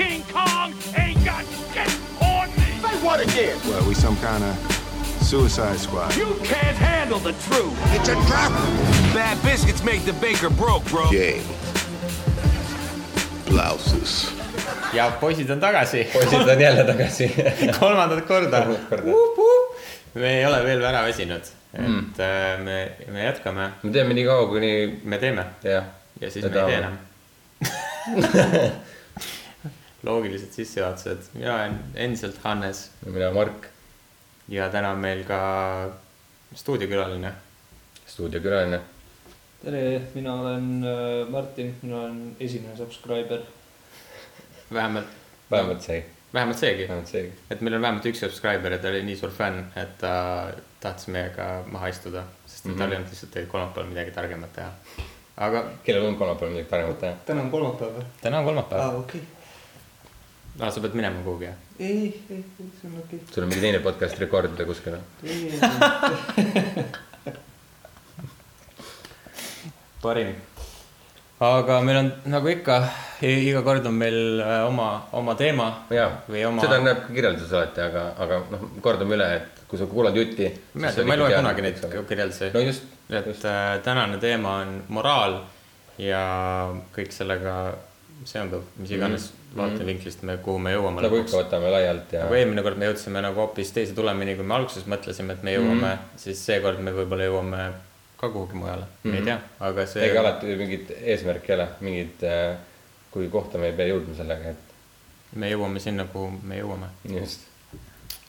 King Kong ain't got shit on me. Say what again? Well, we some kind of suicide squad. You can't handle the truth. It's a trap. Bad biscuits make the baker broke, bro. Game. Blouses. ja poisid on tagasi. poisid on jälle tagasi. kolmandat korda me ei ole veel ära väsinud, et mm. me, me jätkame, me teeme nii kaua, kuni me teeme ja siis me ei tee enam. loogilised sissejuhatused, mina olen endiselt Hannes mina Mark, ja täna on meil ka stuudiokülaline. stuudiokülaline. tere, mina olen äh, Martin, mina olen esimene subscriber. vähemalt, vähemalt see, vähemalt seegi, vähemalt seegi. et meil on vähemalt üks subscriber ja ta oli nii suur fänn, et ta tahtis meiega maha istuda, sest mm -hmm. tal ei olnud lihtsalt kolmapäeval midagi targemat teha. aga kellel on kolmapäeval midagi paremat teha? täna on kolmapäev või? täna on kolmapäev aa, okei. aa, sa pead minema kuhugi, jah? ei, ei, see on okei sul on mingi teine podcast rekordida kuskil või? ei, parim. aga meil on nagu ikka, iga kord on meil äh, oma, oma teema jaa, oma. seda näeb ka kirjelduses alati, aga, aga noh, kordame üle, et kui sa kuulad jutti. ma ei tea, ma ei loe kunagi neid kirjeldusi no just, et just. äh, tänane teema on moraal ja kõik sellega seonduv, mis iganes mm -hmm. Vaatevinklist me, kuhu me jõuame nagu ikka, võtame laialt ja nagu. eelmine kord me jõudsime nagu hoopis teise tulemini, kui me alguses mõtlesime, et me jõuame mm, -hmm. siis seekord me võib-olla jõuame ka kuhugi mujale mm, -hmm. ei tea, aga see. ega alati mingit eesmärki ei ole, mingit, kui kohta me ei pea jõudma sellega, et me jõuame sinna, kuhu me jõuame. just.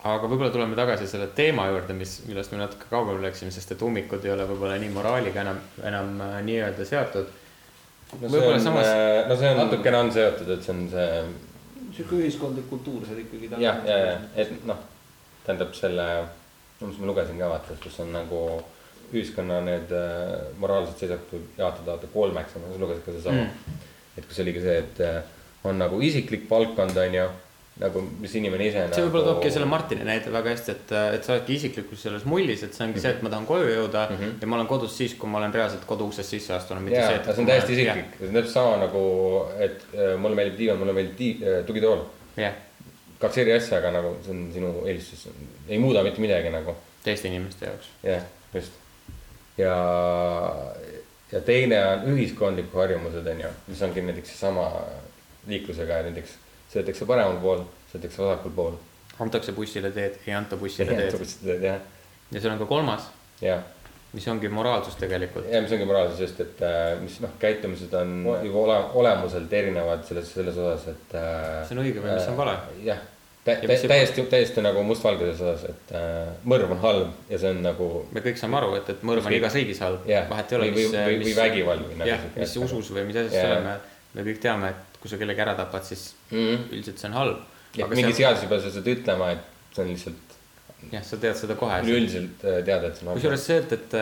aga võib-olla tuleme tagasi selle teema juurde, mis, millest me natuke kaugemale läksime, sest et ummikud ei ole võib-olla nii moraaliga enam, enam äh, nii-öelda seotud. No see Võib-olla on samas-, no see on natukene on seotud, et see on see sihuke ühiskondlik kultuur seal ikkagi. jah, ja, ja, et noh, tähendab selle, no mis ma lugesin ka vaata, kus on nagu ühiskonna need äh, moraalsed seisukohad jaotada vaata kolmeks, ma lugesin ka sedasama mm.. et kus oligi see, et äh, on nagu isiklik valdkond, on ju, nagu mis inimene ise see võib-olla nagu... toobki selle Martini näite väga hästi, et, et sa oledki isiklikult selles mullis, et see ongi mm -hmm. see, et ma tahan koju jõuda mm -hmm. ja ma olen kodus siis, kui ma olen reaalselt kodu uksest sisse astunud, mitte jaa, see, aga see on täiesti isiklik, see on täpselt sama nagu, et äh, mulle meeldib diivan, mulle meeldib di-, tugitool. jah, kaks eri asja, aga nagu see on sinu eelistus, ei muuda mitte midagi nagu teiste inimeste jaoks. jah, just. ja, ja teine on ühiskondlikud harjumused on ju, mis ongi näiteks seesama liiklusega ja näiteks sõidetakse paremal pool, sõidetakse vasakul pool. antakse bussile teed, ei anta bussile teed jah, ja seal on ka kolmas, jah, mis ongi moraalsus tegelikult. ja mis ongi moraalsus just, et äh, mis noh, käitumised on juba ole, olemuselt erinevad selles, selles osas, et äh,. See on õige või mis on vale? jah, tä-, Ja mis see- täiesti, täiesti nagu mustvalgeses osas, et äh, mõrv on halb ja see on nagu me kõik saame aru, et, et mõrv on igas riigis halb Jah. vahet ei ole, Või- või- mis, või- mis vägivald jah, mis asja. usus või mis asjas sa oleme, me kõik teame, et kui sa kellegi ära tapad, siis mm, üldiselt see on halb. mingi seadus ei pea seda ütlema, et see on lihtsalt jah, sa tead seda kohe. üleüldiselt äh, teada, et see on halb. kusjuures see, et, et,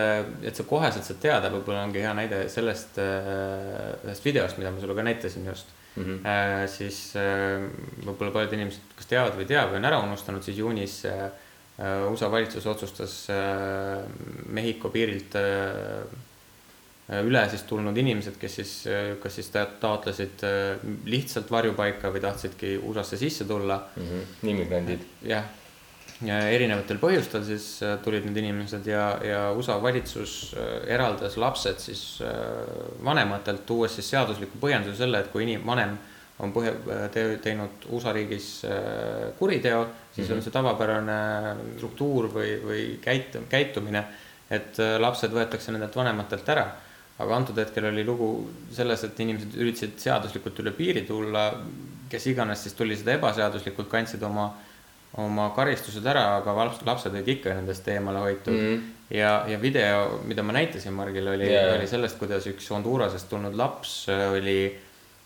et sa koheselt saad teada, võib-olla ongi hea näide sellest äh, ühest videost, mida ma sulle ka näitasin just mm. -hmm. siis äh, võib-olla paljud inimesed, kas teavad või ei tea või on ära unustanud, siis juunis äh, äh, USA valitsus otsustas äh, Mehhiko piirilt äh, üle siis tulnud inimesed, kes siis, kas siis ta- taotlesid äh, lihtsalt varjupaika või tahtsidki USA-sse sisse tulla Mhm. immigrandid, jah, ja erinevatel põhjustel siis äh, tulid need inimesed ja, ja USA valitsus äh, eraldas lapsed siis äh, vanematelt, tuues siis seadusliku põhjenduse selle, et kui inim-, vanem on põhja, teinud USA riigis äh, kuriteo, siis mm -hmm. on see tavapärane struktuur või, või käit-, käitumine, et äh, lapsed võetakse nendelt vanematelt ära aga antud hetkel oli lugu selles, et inimesed üritasid seaduslikult üle piiri tulla, kes iganes siis tuli seda ebaseaduslikult, kandsid oma, oma karistused ära, aga laps- lapsed olid ikka nendest eemale hoitud mm. -hmm. ja, ja video, mida ma näitasin Margile, oli yeah., oli sellest, kuidas üks Hondurasest tulnud laps äh, oli,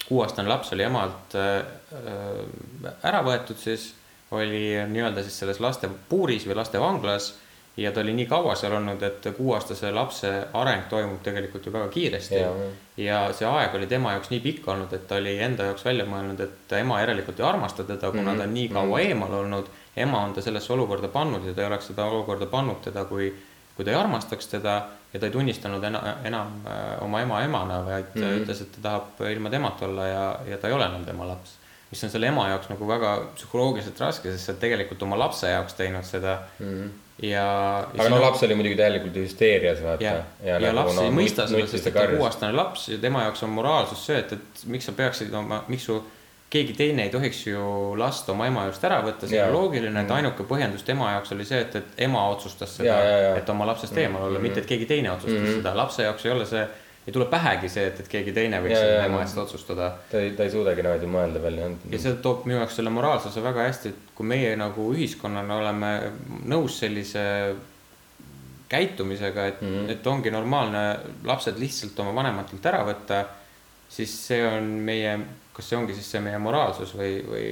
kuueaastane laps oli emalt äh, äh, ära võetud siis, oli nii-öelda siis selles lastepuuris või lastevanglas ja ta oli nii kaua seal olnud, et kuueaastase lapse areng toimub tegelikult ju väga kiiresti ja see aeg oli tema jaoks nii pikk olnud, et ta oli enda jaoks välja mõelnud, et ema järelikult ei armasta teda, kuna mm -hmm. ta on nii kaua eemal olnud. ema on ta sellesse olukorda pannud ja ta ei oleks seda olukorda pannud teda, kui, kui ta ei armastaks teda ja ta ei tunnistanud enam, enam äh, oma ema emana, vaid mm -hmm. ütles, et ta tahab ilma temata olla ja, ja ta ei ole enam tema laps. Mis on selle ema jaoks nagu väga psühholoogiliselt raske, sest sa oled tegelikult oma lapse jaoks teinud seda mm. -hmm. ja. aga no laps oli muidugi täielikult hüsteerias, vaata. ja, ja, ja laps noh, ei mõista seda, sest ta on kuueaastane laps ja tema jaoks on moraalsus see, et, et miks sa peaksid oma, miks su keegi teine ei tohiks ju last oma ema just ära võtta, see on loogiline, et ainuke põhjendus tema jaoks oli see, et, et ema otsustas seda et oma lapsest eemal olla, mitte et keegi teine otsustas mm -hmm. seda, lapse jaoks ei ole see, ei tule pähegi see, et, et keegi teine võiks Jaa, seda jaa, ema jaa. eest otsustada ta ei, ta ei suudagi niimoodi mõelda veel. ja see toob minu jaoks selle moraalsuse väga hästi, et kui meie nagu ühiskonnana oleme nõus sellise käitumisega, et mm. -hmm. et ongi normaalne lapsed lihtsalt oma vanematelt ära võtta, siis see on meie, kas see ongi siis see meie moraalsus või, või,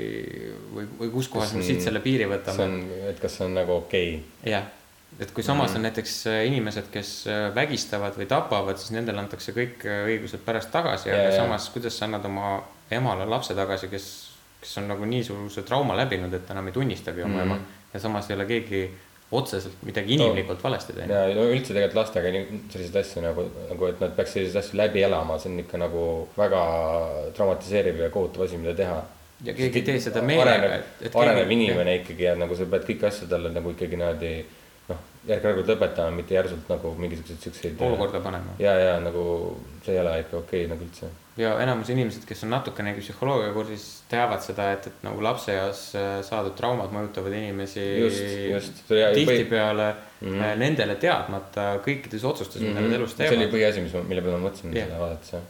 või, või kuskohast me siit selle piiri see võtame? on, et kas see on nagu okei okay.. jah, et kui samas Mhm. on näiteks äh, inimesed, kes äh, vägistavad või tapavad, siis nendele antakse kõik äh, õigused pärast tagasi, aga samas, kuidas sa annad oma emale lapse tagasi, kes, kes on nagu niisuguse trauma läbinud, et ta enam ei tunnistagi oma mm Mhm. -hmm. ema ja samas ei ole keegi otseselt midagi inimlikult no. valesti teinud. ja no üldse tegelikult lastega nii- selliseid asju nagu, nagu, et nad peaks selliseid asju läbi elama, see on ikka nagu väga traumatiseeriv ja kohutav asi, mida teha. ja keegi ei tee seda meelega, arenev keegi- inimene ikkagi ja nagu sa pead kõiki asju talle nagu ikkagi niimoodi noh, järk-järgult õpetama, mitte järsult nagu mingisuguseid siukseid. olukorda panema. ja, ja nagu see ei ole ikka okei okay, nagu üldse. ja enamus inimesed, kes on natukenegi psühholoogia kursis, teavad seda, et, et nagu lapse eas äh, saadud traumad mõjutavad inimesi tihtipeale mm Mhm. -hmm. nendele teadmata kõikides otsustes, mida nad elus see oli teevad. põhiasi, mis mille peale ma mõtlesin Jah. seda vaadates jah.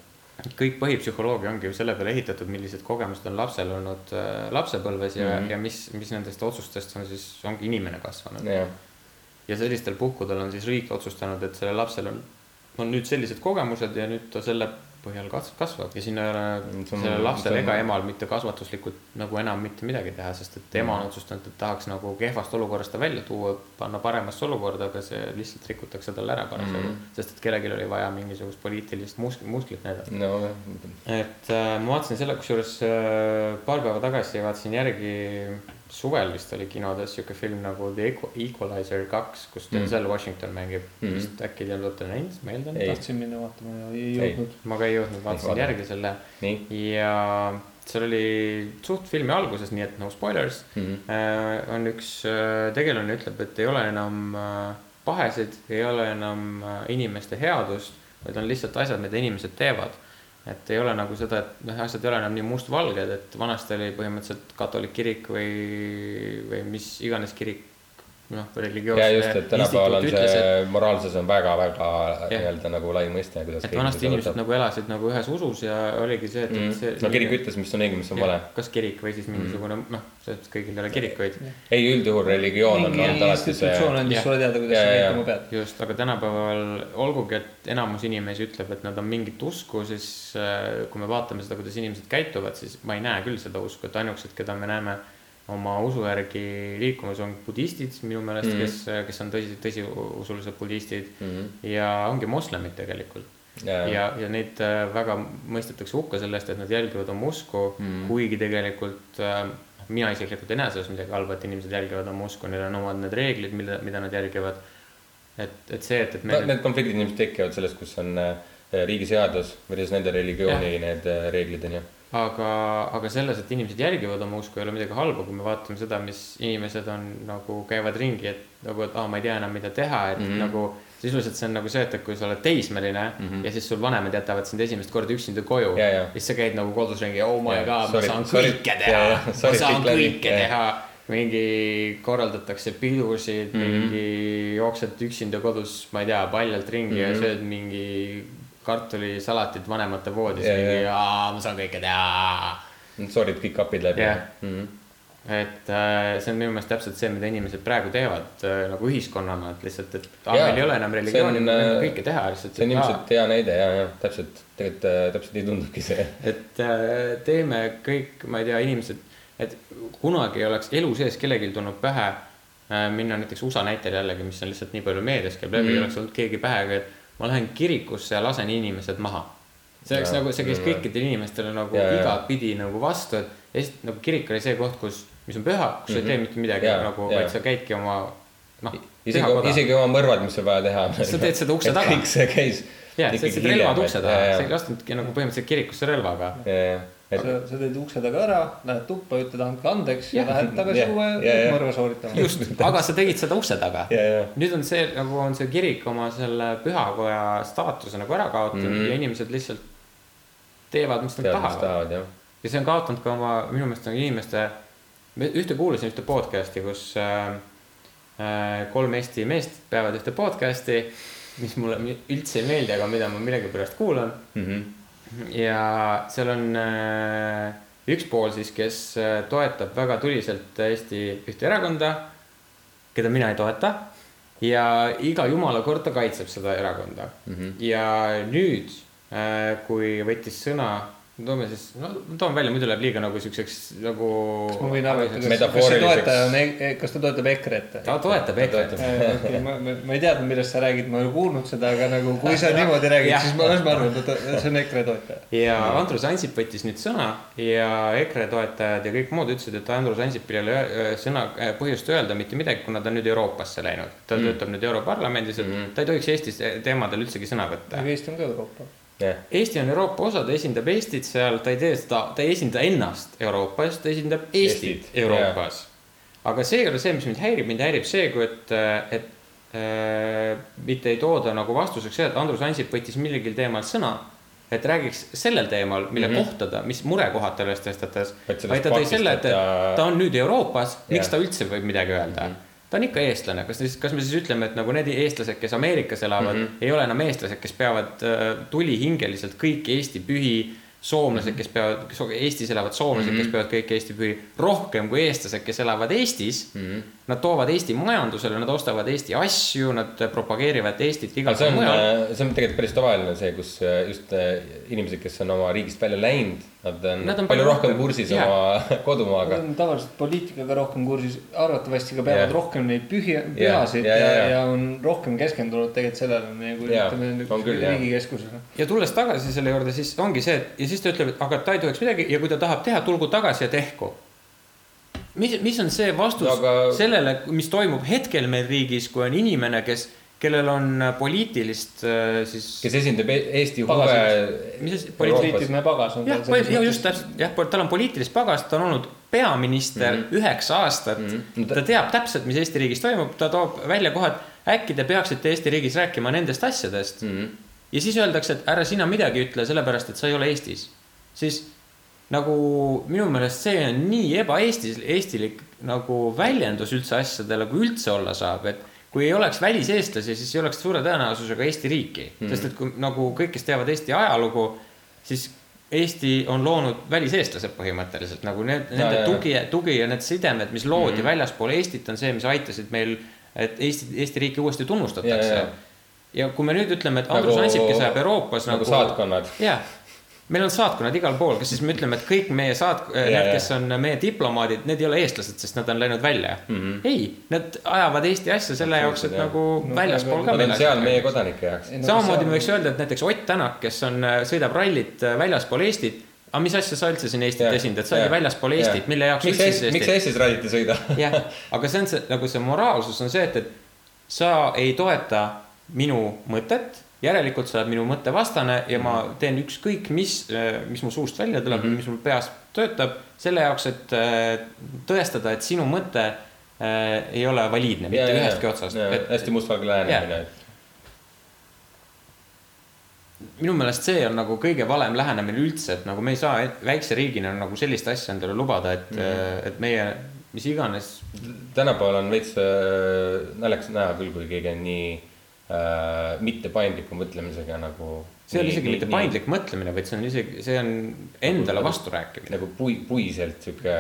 kõik põhipsühholoogia ongi ju selle peale ehitatud, millised kogemused on lapsel olnud äh, lapsepõlves ja mm, Mhm. -hmm. ja mis, mis nendest otsustest on siis, ongi inimene kasvanud. jah, ja sellistel puhkudel on siis riik otsustanud, et sellel lapsel on, on nüüd sellised kogemused ja nüüd ta selle põhjal kas-, kasvab ja siin ei ole sellel lapsel ega emal mitte kasvatuslikult nagu enam mitte midagi teha, sest et ema Mm. on otsustanud, et tahaks nagu kehvast olukorrast ta välja tuua, panna paremasse olukorda, aga see lihtsalt rikutakse talle ära parasjagu Mhm. sest et kellelgi oli vaja mingisugust poliitilist musk-, musklit näidata. no et äh, ma vaatasin selle, kusjuures äh, paar päeva tagasi vaatasin järgi, suvel vist oli kinodes sihuke film nagu The Equ- Equalizer kaks, kus Denzel Washington mängib mm. -hmm. vist äkki te olete näinud. Ei. tahtsin minna vaatama ja ei jõudnud. ma ka ei jõudnud, vaatasin vaata. järgi selle ja seal oli suht filmi alguses, nii et no spoilers mm. -hmm. äh,. on üks äh, tegelane ütleb, et ei ole enam äh, pahesid, ei ole enam äh, inimeste headust, vaid on lihtsalt asjad, mida inimesed teevad. Et ei ole nagu seda, et noh, asjad ei ole enam nii mustvalged, et vanasti oli põhimõtteliselt katoliik kirik või, või mis iganes kirik, noh, religioosne ja just, et tänapäeval on instituut ütles, et- see moraalsus on väga-väga nii-öelda nagu lai mõiste, kuidas et vanasti inimesed nagu elasid nagu ühes usus ja oligi see, et, et see mm.. no kirik ütles, mis on õige, mis on vale. kas kirik või siis mingisugune noh, see, et kõigil ei ole kirikuid. ei, üldjuhul religioon on olnud alati institutsioon see, andis Jah. sulle teada, kuidas sa käituma pead. just, aga tänapäeval olgugi, et enamus inimesi ütleb, et nad on mingit usku, siis äh, kui me vaatame seda, kuidas inimesed käituvad, siis ma ei näe küll seda usku, et ainukesed, keda me näeme oma usu järgi liikumas, on budistid minu meelest mm. -hmm. kes, kes on tõsi, tõsiusulised budistid mm. -hmm. ja ongi moslemid tegelikult. ja, ja, ja, ja neid äh, väga mõistetakse hukka selle eest, et nad jälgivad oma usku mm., kuigi tegelikult äh, mina isiklikult ei näe selles midagi halba, et inimesed jälgivad oma usku, neil on omad need reeglid, mida, mida nad järgivad. et, et see, et, et no me need konfliktid ilmselt tekivad sellest, kus on äh, riigiseadus versus nende religiooni need äh, reeglid on ju. aga, aga selles, et inimesed jälgivad oma usku, ei ole midagi halba, kui me vaatame seda, mis inimesed on nagu käivad ringi, et nagu, et aa, ma ei tea enam, mida teha, et mm. -hmm. nagu sisuliselt see on nagu see, et, kui sa oled teismeline mm. -hmm. ja siis sul vanemad jätavad sind esimest korda üksinda koju Ja, ja. siis sa käid nagu kodus ringi, oh my Ja, god, ma saan sorry. kõike teha ma saan kõike Ja. teha. mingi korraldatakse pidusid mm. -hmm. mingi jooksed üksinda kodus, ma ei tea, paljalt ringi mm -hmm. ja Mhm. sööd mingi kartulisalatit vanemate voodis Ja, ja, mingi ja., aa, ma saan kõike teha sorry'd kõik kapid läbi Jah. mm. -hmm. et äh, see on minu meelest täpselt see, mida inimesed praegu teevad äh, nagu ühiskonnana, et lihtsalt, et Jaa, meil ei ole enam religiooni, on, me võime äh, kõike teha lihtsalt. see on ilmselt hea näide ja, ja täpselt, tegelikult täpselt nii tundubki see. et teeme kõik, ma ei tea, inimesed, et kunagi ei oleks elu sees kellelgi tulnud pähe äh, minna näiteks USA näitel jällegi, mis on lihtsalt nii palju meedias käib läbi mm, Mhm. -hmm. oleks olnud keegi pähega, et ma lähen kirikusse ja lasen inimesed maha. see oleks Jaa, nagu, see käis kõikidele inimestele nagu jaa. igatpidi nagu vastu, et lihtsalt nagu kirik oli see koht, kus, mis on püha, kus mm -hmm. sa ei tee Mhm. mitte midagi Jaa, nagu, vaid sa käidki oma noh, isegi, isegi oma mõrvad, mis on vaja teha. Sa teed seda ukse taga. kõik see käis. jaa, sa jätsid relvad ukse taha, sa ei lastunudki nagu põhimõtteliselt kirikusse relvaga. ja, Et- sa, sa teed ukse taga ära, lähed tuppa, ütled andke andeks ja Jah. lähed tagasi uue mõrva sooritama. just, aga sa tegid seda ukse taga. ja, ja, nüüd on see nagu on see kirik oma selle pühakoja staatuse nagu ära kaotanud mm. -hmm. ja inimesed lihtsalt teevad, mis nad tead, tahavad. tahavad ja see on kaotanud ka oma, minu meelest nagu inimeste, ühte kuulasin ühte podcast'i, kus äh, äh, kolm Eesti meest peavad ühte podcast'i, mis mulle üldse ei meeldi, aga mida ma millegipärast kuulan. Mhm. Ja seal on äh, üks pool siis, kes äh, toetab väga tuliselt Eesti ühte erakonda, keda mina ei toeta. ja iga jumala kord ta kaitseb seda erakonda mm. -hmm. ja nüüd, kui võttis sõna, toome siis, no toon välja, muidu läheb liiga nagu siukseks nagu. ma võin arvata, kas, kas see toetaja on, kas ta toetab EKRE-t? ta toetab EKRE-t. okei, ma, ma, ma ei teadnud, millest sa räägid, ma ei kuulnud seda, aga nagu kui sa niimoodi räägid, siis ma, siis ma arvan, et ta- see on EKRE toetaja. ja Andrus Ansip võttis nüüd sõna ja EKRE toetajad ja kõik muud ütlesid, et Andrus Ansipil ei ole öö, sõna, põhjust öelda mitte midagi, kuna ta on nüüd Euroopasse läinud. ta mm. töötab nüüd Europarlamendis, et mm. ta ei tohiks Eestis teemadel üldsegi sõna võtta aga. Eesti on ka Euroopa. jah, Eesti on Euroopa osa, ta esindab Eestit seal, ta ei tee seda, ta ei esinda ennast Euroopas, ta esindab Eestit, Eestit, Euroopas. aga see ei ole see, mis mind häirib, mind häirib see, kui, et, et äh, mitte ei tooda nagu vastuseks see, et Andrus Ansip võttis millegil teemal sõna. et räägiks sellel teemal, mille mm. -hmm. kohta ta, mis murekohad ta üles tõstatas. Vaid ta tõi selle, et ta- on nüüd Euroopas, miks Jah. ta üldse võib midagi öelda mm. -hmm ta on ikka eestlane, kas siis, kas me siis ütleme, et nagu need eestlased, kes Ameerikas elavad mm. -hmm. ei ole enam eestlased, kes peavad äh, tulihingeliselt kõiki Eesti pühi, soomlased, kes peavad, kes Eestis elavad soomlased mm, -hmm. kes peavad kõiki Eesti pühi rohkem kui eestlased, kes elavad Eestis mm. Mhm. -hmm. Nad toovad Eesti majandusele, nad ostavad Eesti asju, nad propageerivad Eestit igal pool on mujal., see on tegelikult päris tavaline see, kus äh, just äh, inimesed, kes on oma riigist välja läinud, nad on, Nad on palju palju rohkem kursis jah. oma Nad kodumaaga. on tavaliselt poliitikaga rohkem kursis, arvatavasti ka peavad yeah. rohkem neid pühi, pühasid ja, yeah, ja, ja, ja. ja on rohkem keskendunud tegelikult sellele nagu Jaa, ütleme riigikeskusele. ja tulles tagasi selle juurde, siis ongi see, et ja siis ta ütleb, et aga ta ei tohiks midagi ja kui ta tahab teha, tulgu tagasi ja tehku. mis, mis on see vastus aga... sellele, mis toimub hetkel meil riigis, kui on inimene, kes, kellel on poliitilist äh, siis. kes esindab E- Eesti huve mis asi, poliitiline pagas on jah, ja just täpselt jah, tal on poliitilist pagast, ta on olnud peaminister mm. -hmm. üheksa aastat mm. -hmm. ta teab täpselt, mis Eesti riigis toimub, ta toob välja kohad, äkki te peaksite Eesti riigis rääkima nendest asjadest mm. -hmm. Ja siis öeldakse, et ära sina midagi ütle, sellepärast et sa ei ole Eestis. siis nagu minu meelest see on nii ebaeestis, eestilik nagu väljendus üldse asjadele, kui üldse olla saab, et kui ei oleks väliseestlasi, siis ei oleks suure tõenäosusega Eesti riiki mm, -hmm. sest et kui nagu kõik, kes teavad Eesti ajalugu, siis Eesti on loonud väliseestlased põhimõtteliselt nagu need, nende ja, tugi, tugi ja need sidemed, mis loodi mm -hmm. väljaspool Eestit, on see, mis aitasid meil, et Eesti, Eesti riiki uuesti tunnustatakse Ja, ja, ja. Ja. kui me nüüd ütleme, et Andrus nagu, Ansip, kes ajab Euroopas nagu nagu, saatkonnad. jah, meil on saatkonnad igal pool, kas siis me ütleme, et kõik meie saat-, need, kes on meie diplomaadid, need ei ole eestlased, sest nad on läinud välja mm. -hmm. ei, nad ajavad Eesti asja selle jaoks, et jah. nagu No, väljaspool ka Nad on seal meie kodanike jaoks. samamoodi me võiks öelda, et näiteks Ott Tänak, kes on, sõidab rallit äh, väljaspool Eestit. aga mis asja sa üldse siin Eestit esindad, sa oled ju väljaspool. Eestit, mille jaoks miks Eestis, siis miks Eesti? Eestis rallit ei sõida? jah, aga see on see nagu see moraalsus on see, et, et sa ei toeta minu mõtet, järelikult sa oled minu mõtte vastane ja ma teen ükskõik mis, mis mu suust välja tuleb mm, Mhm. -hmm. mis mul peas töötab, selle jaoks, et äh, tõestada, et sinu mõte äh, ei ole valiidne mitte ühestki otsast, et hästi mustvalge lähenemine. minu meelest see on nagu kõige valem lähenemine üldse, et nagu me ei saa väikse riigina nagu sellist asja endale lubada, et mm, Mhm. -hmm. et meie mis iganes tänapäeval on veits äh, naljakas näha küll, kui keegi on nii äh, mitte paindliku mõtlemisega nagu. see ei ole isegi mitte paindlik mõtlemine, vaid see on isegi, see on endale vasturääkimine. nagu pui-, puiselt sihuke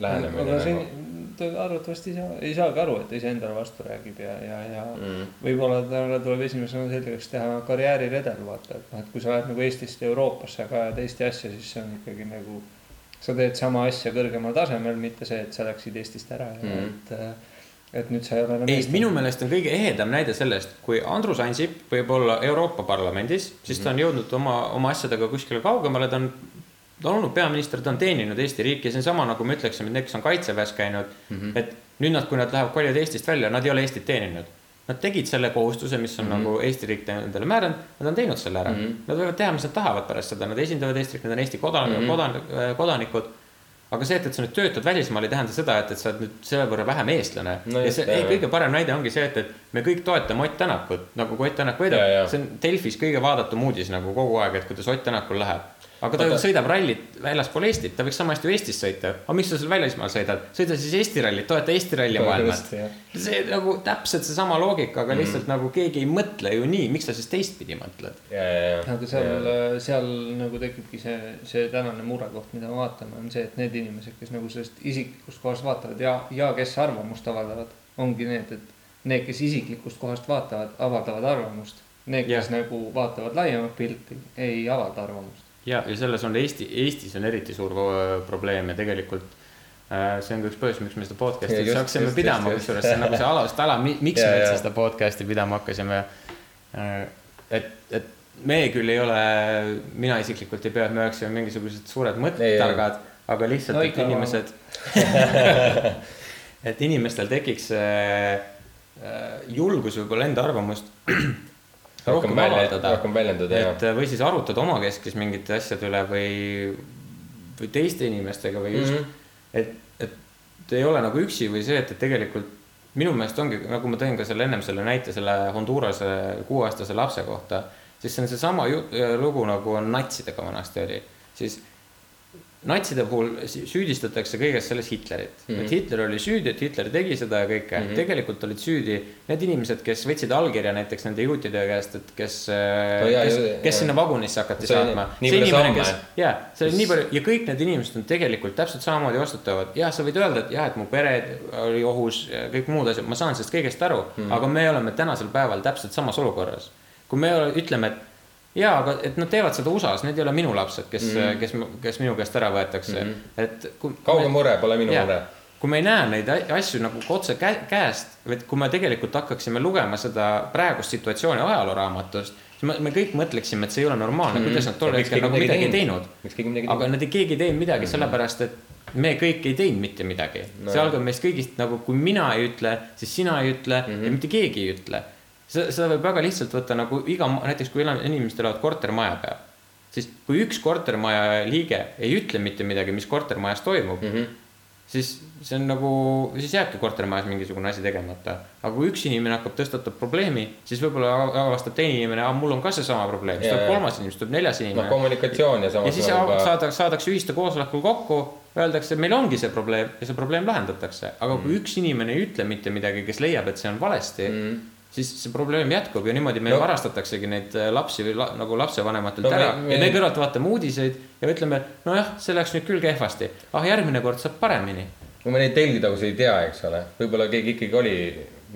lähenemine aga see nagu., ta arvatavasti ei saa, ei saagi aru, et ta iseendale vastu räägib ja, ja, ja Mm. võib-olla talle tuleb esimesena selgeks teha karjääriredel, vaata, et noh, et kui sa lähed nagu Eestist Euroopasse, aga ajad Eesti asja, siis see on ikkagi nagu. sa teed sama asja kõrgemal tasemel, mitte see, et sa läksid Eestist ära ja Mm. et, et nüüd sa ei ole enam ei, minu meelest on kõige ehedam näide sellest, kui Andrus Ansip võib olla Euroopa Parlamendis, siis ta on jõudnud oma, oma asjadega kuskile kaugemale, ta on. ta on olnud peaminister, ta on teeninud Eesti riiki see on sama nagu me ütleksime, et need, kes on kaitseväes käinud mm. -hmm. et nüüd nad, kui nad lähevad, kolivad Eestist välja, nad ei ole Eestit teeninud. Nad tegid selle kohustuse, mis on mm -hmm. nagu Eesti riik endale määranud, nad on teinud selle ära mm. -hmm. Nad võivad teha, mis nad tahavad pärast seda, nad esindavad Eesti riiki, nad on Eesti kodan- mm, -hmm. kodan-, kodanikud aga see, et, et sa nüüd töötad välismaal, ei tähenda seda, et, et sa oled nüüd selle võrra vähem eestlane no. ja see, ei, kõige parem näide ongi see, et, et me kõik toetame Ott Tänakut, nagu kui Ott Tänak võidab, see on Delfis kõige vaadatum uudis nagu kogu aeg, et kuidas Ott Tänakul läheb aga ta Oota. sõidab rallit väljaspool Eestit, ta võiks sama hästi ju Eestis sõita. aga miks sa seal välismaal sõidad, sõida siis Eesti rallit, toeta Eesti ralli maailmat. see nagu täpselt seesama loogika, aga mm. lihtsalt nagu keegi ei mõtle ju nii, miks sa siis teistpidi mõtled. aga seal, seal nagu tekibki see, see tänane murekoht, mida me vaatame, on see, et need inimesed, kes nagu sellest isiklikust kohast vaatavad ja, ja kes arvamust avaldavad, ongi need, et need, kes isiklikust kohast vaatavad, avaldavad arvamust. Need, kes ja. nagu vaatavad laiemat pilti, ei avalda arvamust ja, ja selles on Eesti, Eestis on eriti suur äh, probleem ja tegelikult äh, see on ka üks põhjus, miks me seda podcast'i üldse hakkasime pidama, kusjuures see on nagu see alast ala, miks ja, me üldse seda podcast'i pidama hakkasime. Äh, et, et me küll ei ole, mina isiklikult ei pea, et me oleksime mingisugused suured mõttetargad, aga lihtsalt no,, et inimesed et inimestel tekiks julgus võib-olla enda arvamust rohkem avaldada. rohkem väljendada, et või siis arutada omakeskis mingite asjade üle või, või teiste inimestega või just mm, -hmm. et, et ei ole nagu üksi või see, et, et tegelikult minu meelest ongi, nagu ma tõin ka selle ennem selle näite selle Hondurase kuueaastase lapse kohta, siis see on seesama lugu nagu on natsidega vanasti oli, siis natside puhul süüdistatakse kõiges selles Hitlerit mm. -hmm. et Hitler oli süüdi, et Hitler tegi seda ja kõike mm. -hmm. tegelikult olid süüdi need inimesed, kes võtsid allkirja näiteks nende juutide käest, et kes no, kes, kes sinna vagunisse hakati see saatma. jaa, see oli nii palju ja kõik need inimesed on tegelikult täpselt samamoodi vastutavad. jah, sa võid öelda, et jah, et mu pere oli ohus ja kõik muud asjad, ma saan sellest kõigest aru mm, -hmm. aga me oleme tänasel päeval täpselt samas olukorras. kui me ütleme, et jaa, aga et nad teevad seda USA-s, need ei ole minu lapsed, kes mm, -hmm. kes, kes minu käest ära võetakse mm, -hmm. et. kauge mure pole minu jaa, mure. kui me ei näe neid asju nagu otse käest, vaid kui me tegelikult hakkaksime lugema seda praegust situatsiooni ajalooraamatust, siis me, me kõik mõtleksime, et see ei ole normaalne mm, -hmm. kuidas nad tol hetkel nagu midagi ei teinud. aga nad ei, keegi ei teinud midagi mm -hmm. sellepärast, et me kõik ei teinud mitte midagi no.. see algab meist kõigist nagu, kui mina ei ütle, siis sina ei ütle mm -hmm. ja mitte keegi ei ütle seda, seda võib väga lihtsalt võtta nagu iga, näiteks kui inimesed elavad kortermaja peal, siis kui üks kortermaja liige ei ütle mitte midagi, mis kortermajas toimub mm, -hmm. siis see on nagu, siis jääbki kortermajas mingisugune asi tegemata. aga kui üks inimene hakkab, tõstatab probleemi, siis võib-olla avastab teine inimene, mul on ka seesama probleem, siis tuleb kolmas inimene, siis tuleb neljas inimene. noh, kommunikatsioon ja samas. ja siis nagu ka... saadakse, saadakse ühiste koosolekul kokku, öeldakse, meil ongi see probleem ja see probleem lahendatakse, aga mm. kui üks inimene ei ütle mitte midagi, kes leiab, et see on valesti mm siis see probleem jätkub ja niimoodi meil no. varastataksegi neid äh, lapsi või la, nagu lapsevanematelt no, ära me, ja me kõrvalt vaatame uudiseid ja ütleme, et nojah, see läks nüüd küll kehvasti, ah järgmine kord saab paremini. no me neid telgitagusid ei tea, eks ole, võib-olla keegi ikkagi oli,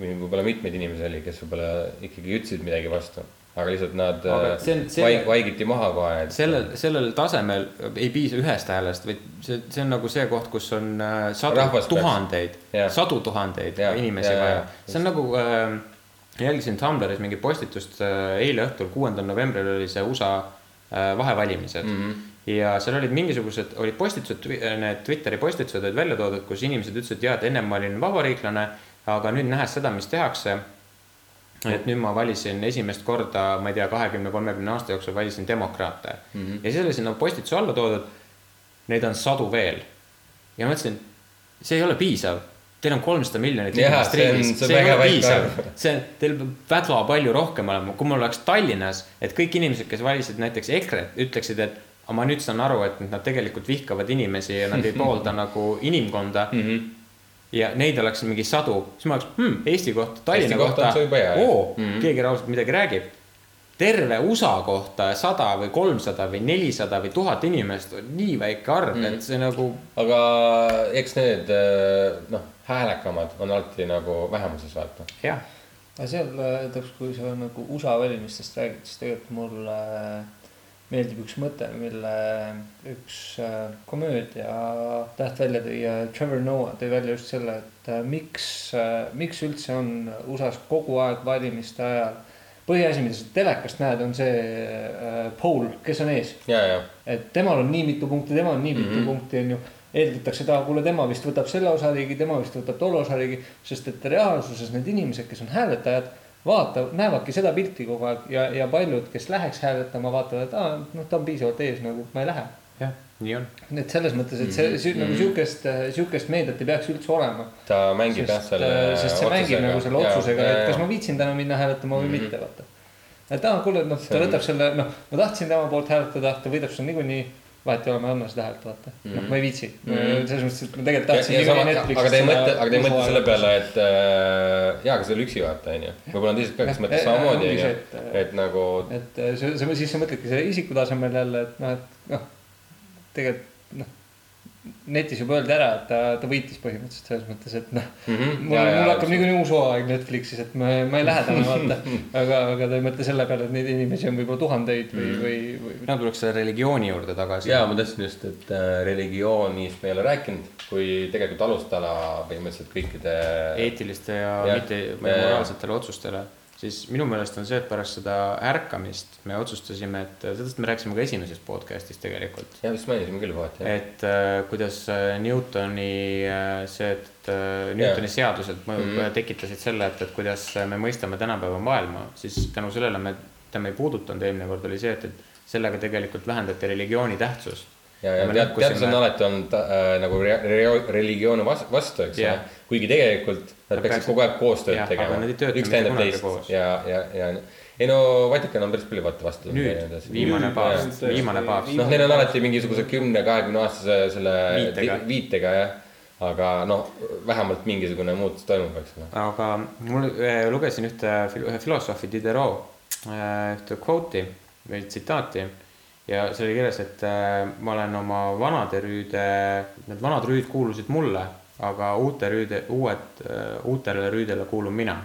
võib-olla mitmeid inimesi oli, kes võib-olla ikkagi ütlesid midagi vastu aga lihtsalt nad aga see on, see, vaig, vaigiti maha kohe et.... sellel, sellel tasemel ei piisa ühest häälest, vaid see, see on nagu see koht, kus on äh, sadu Rahvast tuhandeid, sadu tuhandeid ja, inimesi ja, vaja. see on nagu äh, jälgisin Tumblris mingit postitust äh, eile õhtul, kuuendal novembril oli see USA äh, vahevalimised mm. -hmm. ja seal olid mingisugused, olid postitused, need Twitteri postitused olid välja toodud, kus inimesed ütlesid, ja et ennem ma olin vabariiklane, aga nüüd nähes seda, mis tehakse. et nüüd ma valisin esimest korda, ma ei tea, kahekümne, kolmekümne aasta jooksul valisin demokraate mm. -hmm. ja siis oli sinna postituse alla toodud, neid on sadu veel. ja ma mõtlesin, see ei ole piisav teil on kolmsada miljonit inimest riigis, see ei ole piisav. see on, teil peab väga palju rohkem olema, kui mul oleks Tallinnas, et kõik inimesed, kes valisid näiteks EKRE-t, ütleksid, et aga ma nüüd saan aru, et nad tegelikult vihkavad inimesi ja nad ei poolda nagu inimkonda. Mm. -hmm ja neid oleks mingi sadu, siis ma oleks hmm,, Eesti kohta, Tallinna Eesti kohta, oo mm, -hmm. keegi raudselt midagi räägib terve USA kohta sada või kolmsada või nelisada või tuhat inimest on nii väike arv mm, et see nagu. aga eks need noh häälekamad on alati nagu vähemuses, vaata. jah. aga seal, täpselt kui sa nagu USA valimistest räägid, siis tegelikult mulle meeldib üks mõte, mille üks komöödia täht välja tõi ja Trevor Noah tõi välja just selle, et miks, miks üldse on USA-s kogu aeg valimiste ajal põhiasi, mida sa telekast näed, on see äh, pool, kes on ees. et temal on nii mitu punkti, temal on nii mitu mm -hmm. punkti, on ju eeldatakse, et aa, kuule, tema vist võtab selle osariigi, tema vist võtab tolle osariigi, sest et reaalsuses need inimesed, kes on hääletajad, vaata, näevadki seda pilti kogu aeg ja, ja paljud, kes läheks hääletama, vaatavad, et aa, noh, ta on piisavalt ees nagu, ma ei lähe. jah, nii on. et selles mõttes, et see, see nagu sihukest, sihukest meediat ei peaks üldse olema. ta mängib jah selle sest see mängib nagu selle otsusega, et kas ma viitsin täna minna hääletama või Mhm. mitte, vaata. et aa, kuule, noh, ta on- võtab selle, noh, ma tahtsin tema poolt hääletada, ta võidab sul niikuinii. vahet ei ole, ma ei anna seda häält, vaata. noh, ma ei viitsi. Mhm. selles mõttes, et ma tegelikult tahtsin aga ta ei mõtle, seda aga ta ei mõtle selle peale, et äh, jaa, aga sa ei ole üksi vaata, onju. võib-olla on teised ka, kes mõtlevad samamoodi, onju et-. et nagu et äh, see, see, siis sa mõtledki selle isiku tasemel jälle, et noh, et noh, tegelikult noh, netis juba öeldi ära, et ta, ta võitis põhimõtteliselt selles mõttes, et noh, Mhm. mul, mul hakkab niikuinii uus hooaeg Netflixis, et ma, ma ei lähe täna vaata. aga, aga ta ei mõtle selle peale, et neid inimesi on võib-olla tuhandeid või, või, või. mina tuleks selle religiooni juurde tagasi. jaa, ma tahtsin just, et äh, religioonist me ei ole rääkinud, kui tegelikult alustala põhimõtteliselt kõikide. eetiliste ja, ja mitte Ja- moraalsetele otsustele, siis minu meelest on see, et pärast seda ärkamist me otsustasime, et sellest me rääkisime ka esimeses podcast'is tegelikult. jah, vist mainisime küll kohati, et äh, kuidas äh, Newtoni äh, see, et äh, Newtoni seadused mõju Mhm. mm. tekitasid selle, et, et kuidas me mõistame tänapäeva maailma, siis tänu sellele me, mida me ei puudutanud eelmine kord, oli see, et, et sellega tegelikult vähendati religiooni tähtsust. ja, Ja tead, teadus on alati olnud äh, nagu re, re, religiooni vas- vastu, eks Jah. ole. kuigi tegelikult nad peaksid kogu aeg koostööd jah, tegema üks tähendab teist ja, ja, ja ei no Vatikan on päris palju vaata vastu. nüüd, viimane paavst, viimane paavst. noh, neil on alati mingisuguse kümne, kahekümne aastase selle Viitega. vi- viitega jah. aga noh, vähemalt mingisugune muutus toimub, eks ole. aga mul eh, lugesin ühte ühe filosoofi Diderot eh, ühte kvooti või tsitaati ja see oli kirjas, et eh, ma olen oma vanade rüüde, need vanad rüüd kuulusid mulle, aga uute rüüde, uued, uutele rüüdele kuulun mina.